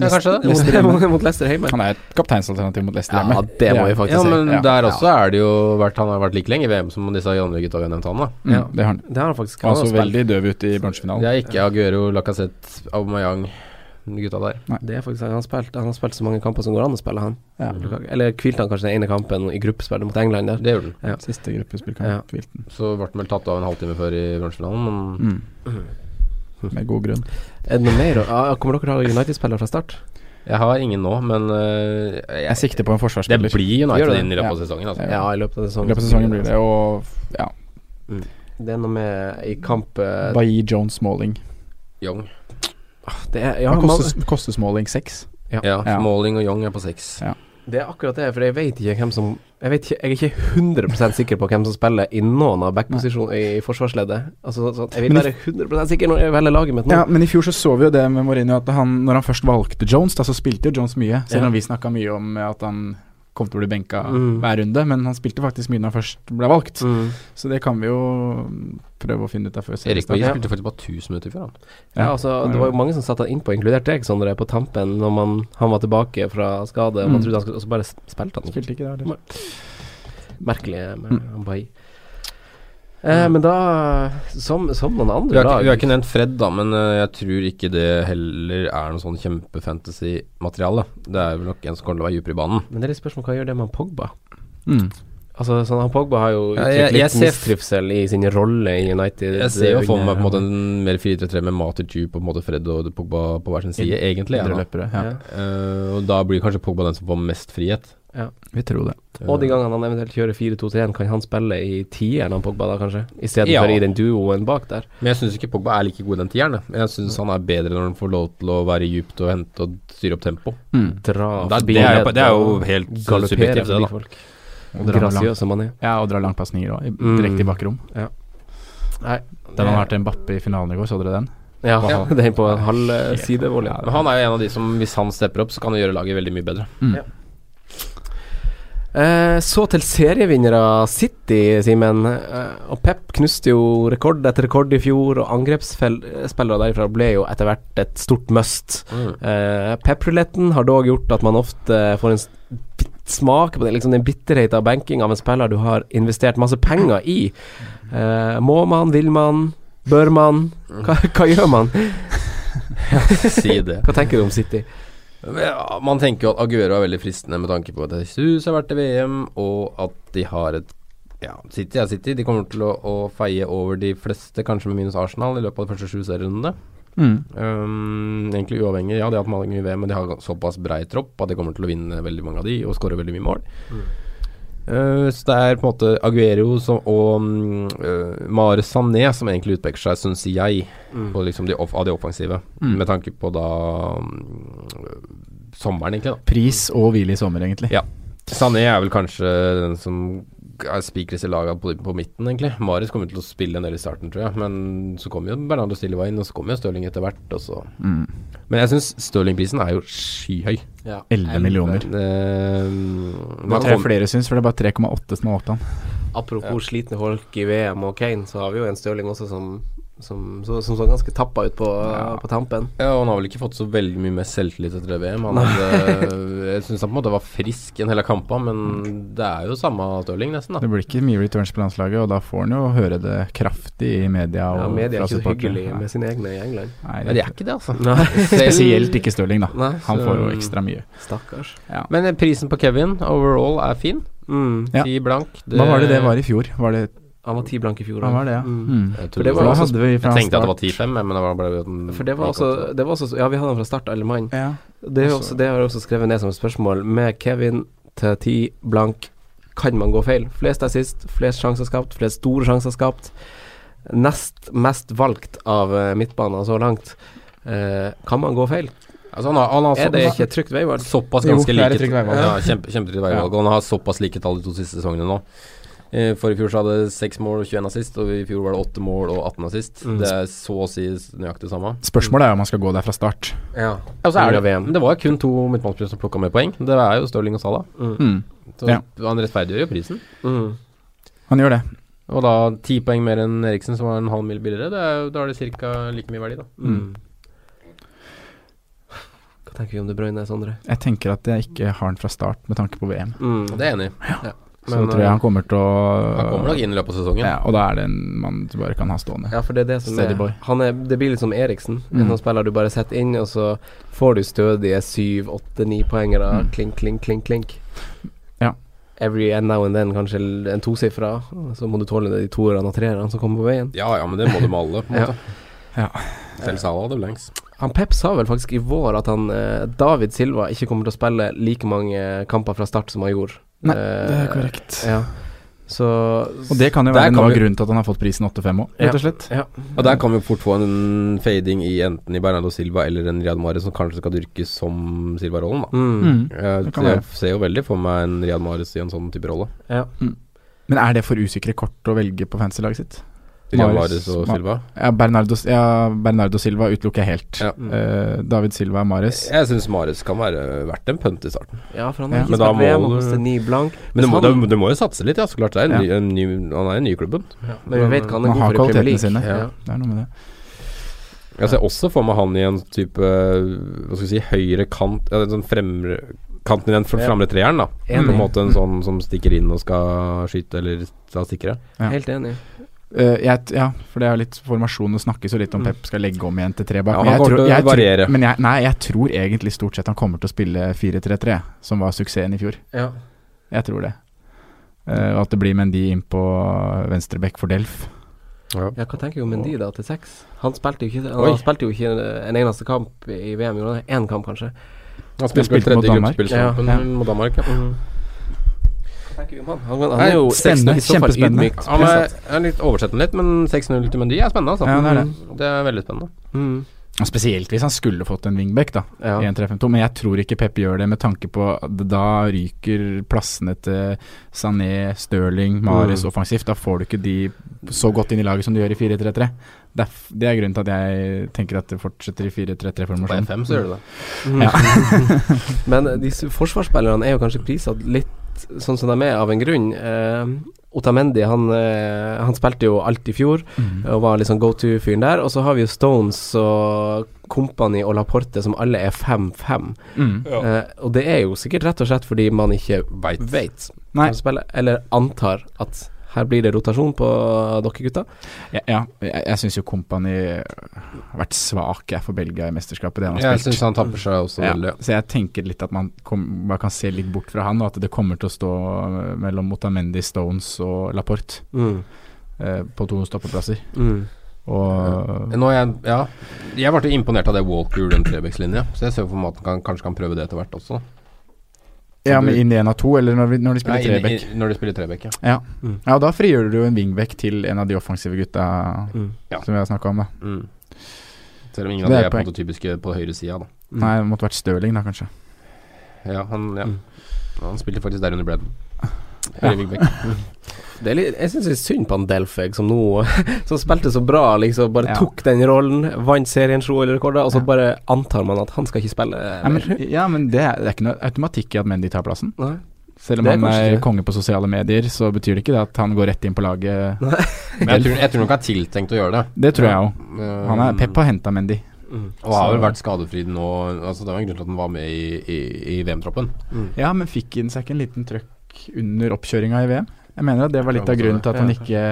Ja, kanskje det. Leicester hjemme. mot, Leicester hjemme. Han er et kapteinsalternativ mot Leicester Ja, det må vi faktisk Ja, si. men Ja. der også er det jo vært Han har vært like lenge i VM som disse andre gutta vi har nevnt han, da. Mm, Ja. Det har han. Det har han faktisk. Han Han så veldig døv ut i Det er ikke Aguero, Lacassette, Aubameyang, gutta der. Nei. Det er faktisk Han har spilt Han har spilt så mange kamper som går an å spille, han. Ja. Eller hvilte han kanskje den ene kampen i gruppespillet mot England der. Det gjorde han. Ja. Siste gruppespill Ja. Kvilten. Så ble han vel tatt av en halvtime før i bransjefinalen, men Mm. Med god grunn. Er det noe mer? kommer dere til å ha United-spillere fra start? jeg har ingen nå. Men uh, Jeg jeg, sikter på en forsvarsspiller. det blir United det? inn i løpet av Ja. sesongen. Altså. Ja. I løpet av I sesongen. løpet av sesongen blir det, og ja. Det er noe med i kamp uh, Bailly, Jones, Smalling. Young. Det er, ja, koster, koster Smalling seks? Ja, Ja. Smalling og Young er på seks. Ja. Det er akkurat det, for jeg vet ikke hvem som Jeg, vet ikke, jeg er ikke 100 sikker på hvem som spiller i noen av backposisjonene i forsvarsleddet. Altså, så, jeg vil være 100 sikker når jeg velger laget mitt nå. Ja, men i fjor så så vi jo det med Mourinho, at han, når han først valgte Jones, da så spilte jo Jones mye. Selv Ja. om vi snakka mye om at han kom til å bli benka Mm. hver runde, men han spilte faktisk mye når han først ble valgt. Mm. Så det kan vi jo prøve å finne ut av før Erik Bailly spilte faktisk bare 1000 minutter før, han. Ja, altså, det var jo mange som satte han innpå, inkludert deg, Sondre, på tampen når man, han var tilbake fra skade. Og man Mm. trodde han skulle, og så bare spilte han. Spilte ikke det, heller. Merkelig med Mm. Bailly. Eh, men da, som, som noen Vi andre har, ikke, lag vi har ikke nevnt Fred, da, men øh, jeg tror ikke det heller er noe sånn kjempefantasy-materiale. Det er vel nok en som kommer til å være dypere i banen. Men det er litt spørsmål hva gjør det med han Pogba? Mm. Altså, sånn, han Pogba har jo Ja, uttrykt jeg- jeg litt ser mistrivsel i sin rolle i United. Jeg ser jo for meg på en måte en mer 4-3-3 med og på en måte Fred og Pogba på hver sin side, egentlig. Ja, da. Indreløpere. Ja. Ja. Eh, og da blir kanskje Pogba den som får mest frihet. Vi tror det. Og de gangene han eventuelt kjører 4-2-3-1, kan han spille i tieren, han Pogba da, kanskje? Istedenfor Ja. for i den duoen bak der. Men jeg syns ikke Pogba er like god i den tieren. jeg. Syns han er bedre når han får lov til å være djupt og hente og styre opp tempo. Mm. Dra det, det er det er jo helt subjektivt, det, da. folk. Og dra lang, Grasiøse man er. ja, og dra langpasninger òg, Mm. direkte i bakrom. Nei. Den har vært en bappe i finalen i går, så dere den? Ja, Ja. den på halv side. Ja, han er jo en av de som, hvis han stepper opp, så kan han gjøre laget veldig mye bedre. Mm. Ja. Eh, så til serievinnere City, Simen. Eh, og Pep knuste jo rekord etter rekord i fjor, og angrepsspillere derifra ble jo etter hvert et stort must. Mm. Pep-ruletten har dog gjort at man ofte får en smak på det, liksom den bitterheten av banking av en spiller du har investert masse penger i. Eh, må man, vil man, bør man? Hva, hva gjør man? si det. Hva tenker du om City? Man tenker jo at Aguero er veldig fristende med tanke på at Jesus har vært i VM, og at de har et Ja, City er City. De kommer til å, å feie over de fleste, kanskje med minus Arsenal, i løpet av de første sju serierundene. Mm. Um, egentlig uavhengig. Ja, de har hatt mange i VM, men de har såpass brei tropp at de kommer til å vinne veldig mange av de og skåre veldig mye mål. Uh, så det er på en måte Aguero som, og uh, Mare Sané som egentlig utpeker seg, syns jeg, på liksom de off, av de offensive. Mm. Med tanke på da um, sommeren, egentlig. da Pris og hvile i sommer, egentlig. Ja. Sané er vel kanskje den som er spikres i laget på, på midten, egentlig. Marius kommer til å spille en del i starten, tror jeg. Men så kommer jo Bernardo Silva inn, og så kommer jo Stirling etter hvert. Og så. Mm. Men jeg syns Stirling-prisen er jo skyhøy. Ja. 11 millioner. Eh, Det er tror jeg flere syns, for det er bare 3,8 som har åpna. Apropos slitne folk i VM og Kane, så har vi jo en Stirling også som som, så, som så ganske tappa ut på, Ja. på tampen. ja, og han har vel ikke fått så veldig mye mer selvtillit etter det VM. Han hadde, jeg syns han på en måte var frisk en hel kamp, men det er jo samme Stirling, nesten. da Det blir ikke mye returns på landslaget, og da får han jo høre det kraftig i media. Og Ja, media er ikke så hyggelig med sine egne i England. Nei, Men det er ikke det, altså. Spesielt ikke Stirling, da. Nei, Han får jo ekstra mye. Stakkars. Ja. Men eh, prisen på Kevin overall er fin. Mm. Ja. Ti blank. Hva var det det var i fjor? Var det, Han var ti blank i fjor. Han var det, ja? Mm. Mm. Jeg, For det var også- jeg tenkte at det var start 10-5, men det var bare en- For det var også, det var også Ja, vi hadde han fra start, alle mann. ja. Det, er det har jeg også skrevet ned som et spørsmål. Med Kevin til ti blank, kan man gå feil? Flest assist, flest sjanser skapt, flest store sjanser skapt. Nest mest valgt av uh, midtbanen så langt. Eh, kan man gå feil? Altså, han har, han har Er det ikke trygt veivalg? såpass Jo, ganske det er like trygt veivalg. Ja, kjempe, kjempe veivalg. Ja. Og han har såpass like tall de to siste sesongene nå. Eh, For i fjor så hadde seks mål og 21 assist, og i fjor var det åtte mål og 18 assist. Mm. Det er så å si nøyaktig samme. Spørsmålet er om man skal gå der fra start. Ja. Og så er det, det var kun to midtbanespillere som plukka med poeng. Det er jo Stirling og Salah. Mm. Mm. Så Ja. han rettferdiggjør jo prisen. Mm. Han gjør det. Og da ti poeng mer enn Eriksen, som var en halv mil billigere. Det er, da er det ca. like mye verdi, da. Mm. Hva tenker vi om De Bruyne, Sondre? Jeg tenker at jeg ikke har den fra start med tanke på VM. Mm. Det er jeg enig i. Så Men, tror jeg han kommer til å Han kommer nok inn i løpet av sesongen. Ja, og da er det en mann du bare kan ha stående. Ja, for det er det som er han er, Det blir litt som Eriksen. En Mm. sånn spiller du bare setter inn, og så får du stødige syv, åtte, ni poengere. Mm. Klink, klink, klink, klink. Ja. Every end now and then kanskje en tosifra. Så må du tåle de toerne og treerne som kommer på veien. Ja ja, men det må du med alle, på en måte. Ja. Selv Salah hadde blanks. Han Pep sa vel faktisk i vår at han eh, David Silva ikke kommer til å spille like mange kamper fra start som han gjorde. Nei, Eh, det er korrekt. Ja. Så Og det kan jo være noe av grunnen til at han har fått prisen 8-5 òg, rett og slett. Ja. Og der kan vi fort få en fading i enten i Bernardo Silva eller en Riyad Mahrez som kanskje skal dyrkes som Silva-rollen, da. Mm. Mm. Jeg, jeg ser jo veldig for meg en Riyad Mahrez i en sånn type rolle. ja. Men er det for usikre kort å velge på fancy-laget sitt? Riyad Mahrez og Ma- Silva. Ja, Bernardo, ja, Bernardo Silva utelukker jeg helt. Ja. Eh, David Silva Mares. Jeg syns Maris kan være verdt en pønt i starten. ja, for han Ja. har ikke spilt VM må og du- koster ni blank. Men du må, Han- du, du må jo satse litt, ja. Så klart. Det er en, Ja. ny, en ny, han er i nyklubben. Men vi vet hva han er god for i Premier League. sine. Ja. Det er noe med det. Jeg ser også for meg han i en type Hva skal vi si høyre kant ja, en sånn fremre Kanten i den fra Ja. framre treeren, da. Enig. På en måte en sånn som stikker inn og skal skyte eller ta stikkere. Ja. Helt enig. Eh, jeg, ja, for det er litt formasjon. Det snakkes jo litt om Mm. Pep skal legge om igjen til tre bak. Ja, men jeg tror- jeg tror- Men jeg, nei, jeg tror egentlig stort sett han kommer til å spille 4-3-3, som var suksessen i fjor. Ja. Jeg tror det. Eh, og at det blir Mendy inn på venstreback for Delf. ja, hva tenker jo om Mendy da, til seks? Han spilte jo ikke Han spilte jo ikke en eneste kamp i VM. Gjorde han én kamp, kanskje? Han spilte han spilte mot Danmark. Ja, ja. mot Danmark. Ja. Hva tenker vi om han? Han, han er jo spennende, så kjempespennende. ydmykt Han er, er litt oversettende litt, men 6-0 til Mendy er spennende, altså. Ja, det er det. Mm, Det er veldig spennende. Mm. Spesielt hvis han skulle fått en wingback, da. Ja. i en 3-5-2, Men jeg tror ikke Pep gjør det, med tanke på at da ryker plassene til Sané, Stirling, Mares Mm. offensivt. Da får du ikke de så godt inn i laget som du gjør i 4-3-3. Det, er f- det er grunnen til at jeg tenker at det fortsetter i 4-3-3-formasjon. FM så gjør du det. Mm. Ja. Men disse forsvarsspillerne er jo kanskje prissatt litt sånn som de er, av en grunn. Eh, Otamendi han, eh, han spilte jo alt i fjor Mm. og var liksom go to-fyren der. Og så har vi jo Stones og Company og Laporte som alle er 5-5. Mm. Eh, og det er jo sikkert rett og slett fordi man ikke Veit. vet hvem som spiller, eller antar at her blir det rotasjon på dere gutta. ja, ja, jeg, jeg syns jo Kompani har vært svak jeg, for Belgia i mesterskapet, det han har Jeg spilt. syns han tapper seg også Ja, veldig. så jeg tenker litt at man kom, man, kan se litt bort fra han, og at det kommer til å stå eh, mellom Motamendi, Stones og Laporte Mm. eh, på to stoppeplasser. Mm. Og Nå er jeg, ja, jeg ble imponert av det Walker gjorde, den trebekslinja. Så jeg ser for meg at han kan, kanskje kan prøve det etter hvert også. Ja, men inn i en av to, eller når, vi, når de spiller trebekk. Når de spiller trebekk, ja. Ja. Mm. ja, da frigjør du jo en wingback til en av de offensive gutta Mm. Som vi har snakka om, da. Mm. Selv om ingen av de er på en måte typiske på høyresida, da. Mm. Nei, det måtte vært Stirling, da, kanskje. Ja, han, ja. Mm. han spilte faktisk der under Bredden. Ja. Det er litt, jeg syns det er synd på han Delfeg, som nå Som spilte så bra, liksom. Bare Ja. tok den rollen, vant serien, slo eller rekorder, og så Ja. bare antar man at han skal ikke spille. Ja, men, ja, men det, er, det er ikke noe automatikk i at Mendy tar plassen. Nei. Selv om er han er konge på sosiale medier, så betyr det ikke det at han går rett inn på laget. Men jeg tror, jeg tror nok han er tiltenkt å gjøre det. Det tror jeg òg. Pep har henta Mendy. Mm. Og har vel vært skadefri nå altså Det var en grunn til at han var med i, i, i VM-troppen. Mm. Ja, men fikk han seg ikke en liten trøkk under oppkjøringa i VM? Jeg mener at det var litt av grunnen til at han ikke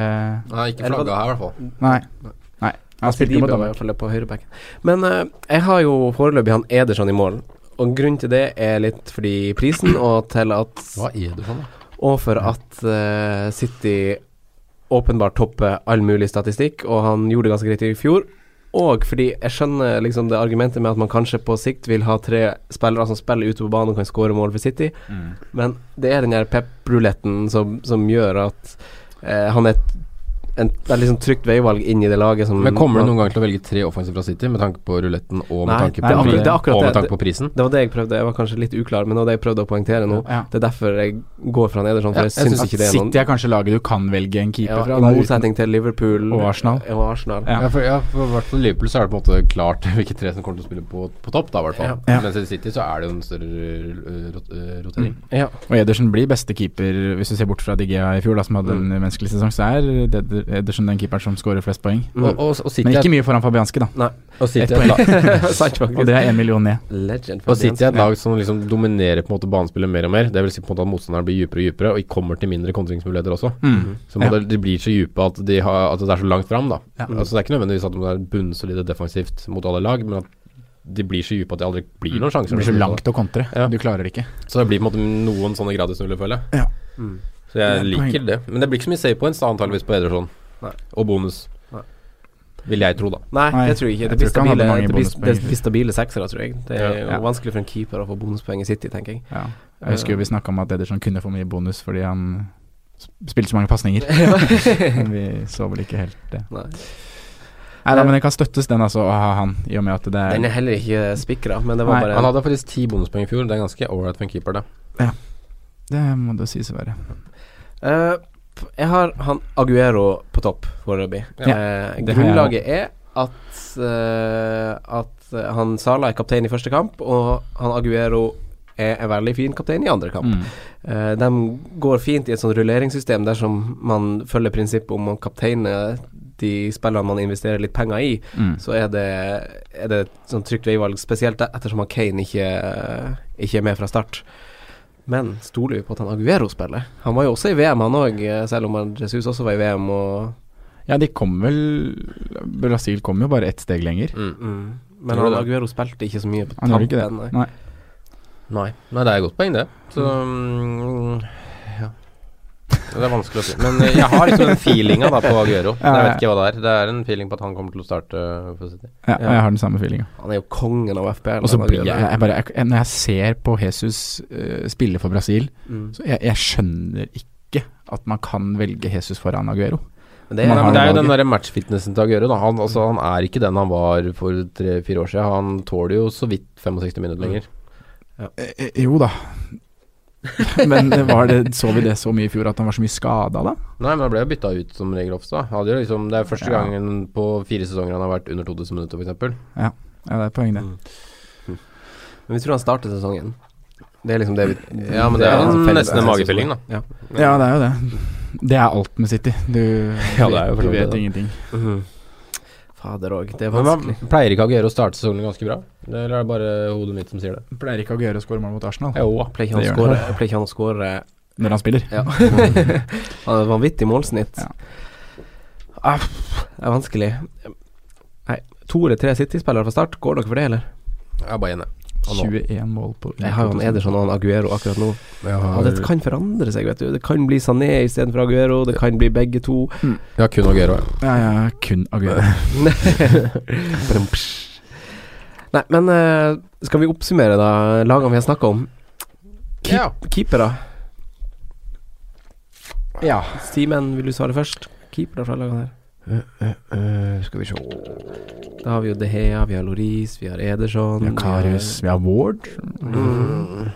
Nei, ikke flagga her, i hvert fall. Nei. Nei. Han spilte mot Danmark. Men uh, jeg har jo foreløpig han Ederson i mål. Og grunnen til det er litt fordi prisen, og til at Hva er det for noe? Og for at uh, City åpenbart topper all mulig statistikk, og han gjorde det ganske greit i fjor. Og fordi jeg skjønner liksom det argumentet med at man kanskje på sikt vil ha tre spillere som spiller ute på banen og kan skåre mål for City, Mm. men det er den der pep-ruletten som, som gjør at eh, han er et, det er liksom trygt veivalg inn i det laget som Men kommer du noen gang til å velge tre offensive fra City med tanke på ruletten og med Nei, tanke på, akkurat- det er og med tanke på prisen? Det var det jeg prøvde, jeg var kanskje litt uklar, men det var det jeg prøvde å poengtere nå. Ja. Det er derfor jeg går fra Ederson, for Ja, jeg jeg syns synes ikke det er noen City er kanskje laget du kan velge en keeper ja, fra. I motsetning til Liverpool Og Arsenal. Og Arsenal. Ja. Ja, for, ja, for hvert fall Liverpool så er det på en måte klart hvilke tre som kommer til å spille på, på topp, da i hvert fall. Ja. Mens i City så er det jo en større uh, rot rotering. rotering. Ja. Og Edersen blir beste keeper, hvis du ser bort fra Digea i fjor, da, som hadde en menneskelig sesong. Så er det Ederson den keeperen som skårer flest poeng. Mm. Og, og, og City Men ikke mye foran Fabianski, da. Nei. og City er et lag- Og det er én million ned. Legend. Og City er et lag som liksom dominerer på en måte banespillet mer og mer. Det vil si på en måte at motstanderen blir dypere og dypere, og kommer til mindre kontringsmuligheter også. Mm. Så på en måte de blir så dype at, de har, at det er så langt fram, da. Ja. Altså Det er ikke nødvendigvis at de er bunnsolide defensivt mot alle lag, men at de blir så dype at det aldri blir noen sjanser. Det blir så langt å kontre. Ja. Du klarer det ikke. Så det blir på en måte noen sånne gratisnuller, føler jeg. Ja. Mm. Så jeg Det er liker det. Men det blir ikke så mye save points da, antageligvis på Ederson. Nei. Og bonus. Nei. Vil jeg tro, da. Nei, det tror jeg ikke. Det blir stabile, det blir, stabile seksere, tror jeg. Det er Ja. vanskelig for en keeper å få bonuspoeng i City, tenker jeg. Ja. Jeg husker jo vi snakka om at Ederson kunne få mye bonus fordi han spilte så mange pasninger. Men vi så vel ikke helt det. Nei. Nei da, men det kan støttes, den altså, å ha han, i og med at det er Den er er heller ikke spikra, men det var Nei, bare Han hadde faktisk ti bonuspoeng i fjor. Det er ganske ålreit for en keeper, det. Det må det sies å være. Eh, Jeg har han Aguero på topp foreløpig. Ja, Eh, grunnlaget er at uh, At eh, han Sala er kaptein i første kamp, og han Aguero er en veldig fin kaptein i andre kamp. Mm. Uh, de går fint i et sånt rulleringssystem dersom man følger prinsippet om å kapteine de spillene man investerer litt penger i, Mm. så er det, er det et sånt trygt veivalg, spesielt ettersom Kane ikke, ikke er med fra start. Men stoler vi på at han Aguero spiller? Han var jo også i VM, han òg, selv om Jesus også var i VM. Og, Ja, de kom vel Brasil kom jo bare ett steg lenger. Mm. mm. Men han det. Aguero spilte ikke så mye på tampen. nei. Nei. Nei. Nei, det er et godt poeng, det. Så mm, ja. Det er vanskelig å si. Men eh, jeg har liksom den feelinga da på Aguero. Ja, Jeg vet ikke hva det er. Det er en feeling på at han kommer til å starte for City. Ja, Ja. jeg har den samme feelinga. Han er jo kongen av FPL. Og så blir jeg, jeg bare jeg, Når jeg ser på Jesus uh, spille for Brasil, mm. så jeg, jeg skjønner ikke at man kan velge Jesus foran Aguero. Men det er, Det er jo den der matchfitnessen til Aguero. Da. Han, altså, han er ikke den han var for tre-fire år siden. Han tåler jo så vidt 65 minutter lenger. Ja. eh, jo da. Men det var det, så vi det så mye i fjor at han var så mye skada da? Nei, men han ble jo bytta ut som regel ofte. liksom, det er første Ja. gangen på fire sesonger han har vært under 2000 minutter, f.eks. Ja, det er poeng, det. Men vi tror han starter sesongen. Det er liksom det vi Ja, men det er en jo felles- nesten en magefylling, da. Ja. Ja, det er jo det. Det er alt med City. Du, Ja, det er jo du vet det. ingenting. Mhm. Fader òg, det er Men vanskelig. hva, pleier ikke Aguero å starte sesongen ganske bra? Eller er det bare hodet mitt som sier det? Pleier ikke Aguero å skåre mål mot Arsenal Jo, ikke han pleier ikke han å skåre når han spiller. Ja. han har et vanvittig målsnitt. Ja. Ah, det er vanskelig. Nei, to eller tre City-spillere fra start, går dere for det, eller? jeg er bare enig. Og nå. 21 mål på Jeg har jo han Ederson og han Aguero akkurat nå. Ja, det kan forandre seg, vet du. Det kan bli Sané istedenfor Aguero, det kan bli begge to. Mm. Ja, kun Aguero. Ja, ja, kun Aguero. Nei, men eh, skal vi oppsummere da lagene vi har snakka om? Keep, Ja. Keepere. Ja. Simen, vil du svare først? Keepere fra lagene her. Eh, skal vi se Da har vi jo De Hea, vi har Loris, vi har Ederson Vi har Karius, vi har Ward. Mm.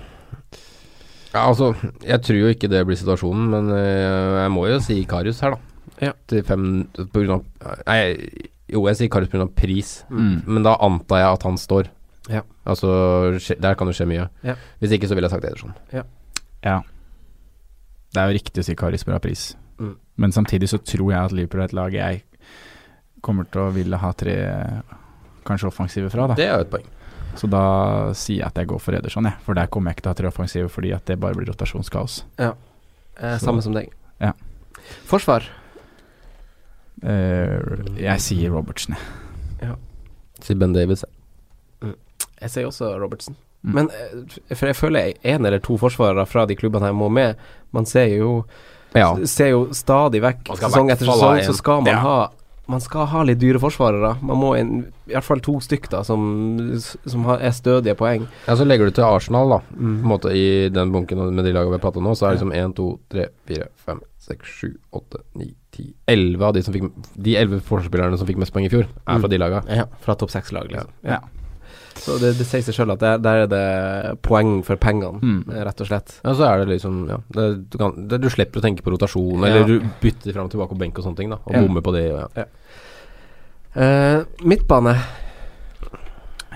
Ja, altså, jeg tror jo ikke det blir situasjonen, men eh, jeg må jo si Karius her, da. Ja. Til fem på grunn av Nei, jo, jeg sier Karius av pris, Mm. men da antar jeg at han står. Ja. Altså, der kan det skje mye. Ja. Hvis ikke, så ville jeg sagt Ederson. Ja. Det er jo riktig å si Karius pga. pris. Mm. Men samtidig så tror jeg at Liverpool er et lag jeg kommer til å ville ha tre kanskje offensive fra, da. Det er jo et poeng. Så da sier jeg at jeg går for Ederson, jeg. For der kommer jeg ikke til å ha tre offensive fordi at det bare blir rotasjonskaos. Eh, samme som deg. Ja. Forsvar. Eh, jeg sier Robertsen, jeg. Si Ben Davies. Jeg sier også Robertsen. Mm. Men eh, for jeg føler én eller to forsvarere fra de klubbene her må med. Man ser jo Ja. Ser jo stadig vekk sesong etter sesong, så skal man Ja. ha Man skal ha litt dyre forsvarere. Man må en, i hvert fall to stykk da som, som har, er stødige poeng. ja, så legger du til Arsenal, da. På Mm. en måte I den bunken med de lagene vi har pratet om nå, så er det liksom 1, 2, 3, 4, 5, 6, 7, 8, 9, 10 11 av de som fikk De 11 forsvarsspillerne som fikk mest poeng i fjor, er fra Mm. de lagene. Ja, fra topp seks-lag, liksom. Ja. Så det, det sier seg sjøl at der, der er det poeng for pengene, Mm. eh, rett og slett. Ja, så er det liksom Ja, det, du, kan, det, du slipper å tenke på rotasjon, Ja. eller du bytter fram og tilbake på benk og sånne ting, da. Og Ja. bommer på det. Og, ja. Eh, midtbane.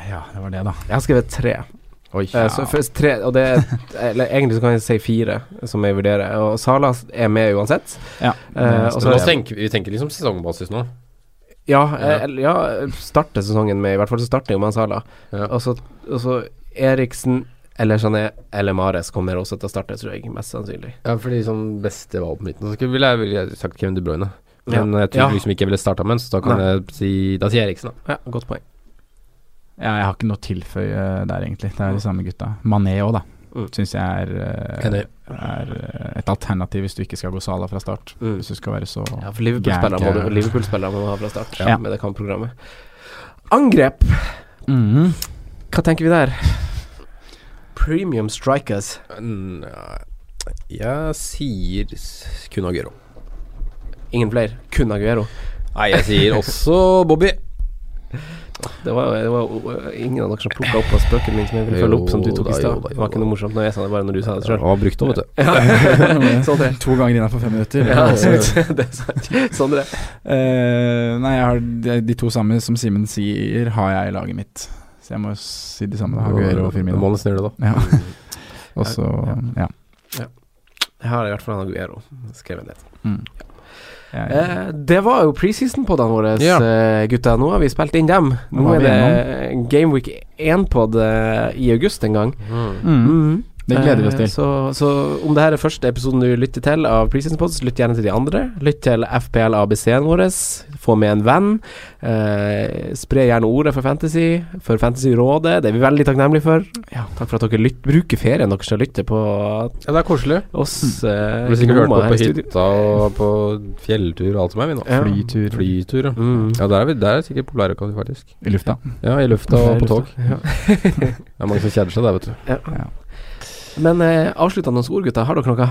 Ja, det var det, da. Jeg har skrevet tre. Eh, så for tre, og det er, eller egentlig så kan jeg si fire, som jeg vurderer. Og Salas er med uansett. Ja. uh, og så Nå er- tenker, vi vi tenker liksom sesongbasis nå. Ja, Ja. eh, ja, starter sesongen med I hvert fall så starter jo med Sala. Ja. Og så Eriksen eller Jané eller Mares kommer også til å starte, tror jeg, mest sannsynlig. Ja, fordi sånn beste valg på midten Så ville jeg, vil jeg sagt Kevin De Bruyne. Ja. Men jeg tror Ja. liksom ikke jeg ville starta med en, så da kan Nei. jeg si Da sier Eriksen, da. Ja, godt poeng. Ja, jeg har ikke noe å tilføye der, egentlig. Det er de samme gutta. Mané òg, da. Mm. Syns jeg er, eh, er eh, et alternativ hvis du ikke skal gå Sala fra start. Mm. Hvis du skal være så Ja, for Liverpool-spillere må, du- Liverpool-spillere må du ha fra start Ja. med det kampprogrammet. Angrep, Mhm. hva tenker vi der? Premium strikers. Mm, Jeg sier kun Aguero. Ingen flere, kun Aguero. Nei, jeg sier også Bobby. Det var, det var ingen av dere som plukka opp av spøken min som jeg ville følge opp, som du tok i stad. Det var ikke noe morsomt når jeg sa det, bare når du sa det sjøl. var brukt òg, vet du. Ja, sånn det. To ganger innenfor fem minutter. Ja, det er sant. Sånn det. Uh, nei, jeg har de, de to samme som Simen sier, har jeg i laget mitt. Så jeg må si de samme. da Aguero og Du må Firmino. nesten gjøre det, da. Ja. Og så, ja. Jeg har i hvert fall en Aguero skrevet ned. Mm. Eh, det var jo preseason-podene våre, Ja. eh, gutta. Nå har vi spilt inn dem. Nå Nå er det Gameweek 1-pod eh, i august en gang. Mm. mm. Det gleder vi oss Eh, til. Så, så om det her er første episoden du lytter til av Preseason Pods, lytt gjerne til de andre. Lytt til FPL ABC-en vår. Få med en venn. Eh, spre gjerne ordet for Fantasy, for Fantasyrådet. Det er vi veldig takknemlige for. Ja. Takk for at dere lytt, bruker ferien deres til å lytte på Ja, det er koselig. oss. Mm. Eh, Du har sikkert hørt på på hytta og på fjelltur og alt som er, vi nå. Ja. Flytur Flytur, ja. Mm. Ja, der er vi der er sikkert populære, faktisk. i lufta. Ja, i lufta og på tog. Ja. Det er mange som kjeder seg der, vet du. Ja. Ja. Men eh, avsluttende ord, gutta. Har dere noe?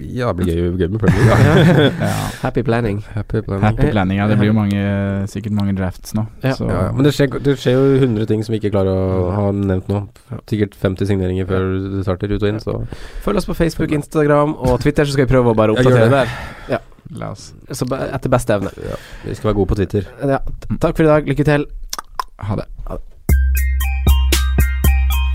Ja, det blir gøy, gøy med Premier League. Ja. Ja. Happy planning. Happy planning. Happy planning, ja. Det blir jo mange, sikkert mange drafts nå. Ja. Så Ja, ja. Men det skjer, det skjer jo 100 ting som vi ikke klarer å ha nevnt nå. Sikkert 50 signeringer før det starter ut og inn, så Følg oss på Facebook, Instagram og Twitter, så skal vi prøve å bare oppdatere det. der. la oss Så etter beste evne. ja, vi skal være gode på Twitter. Ja. Takk for i dag. Lykke til. ha det.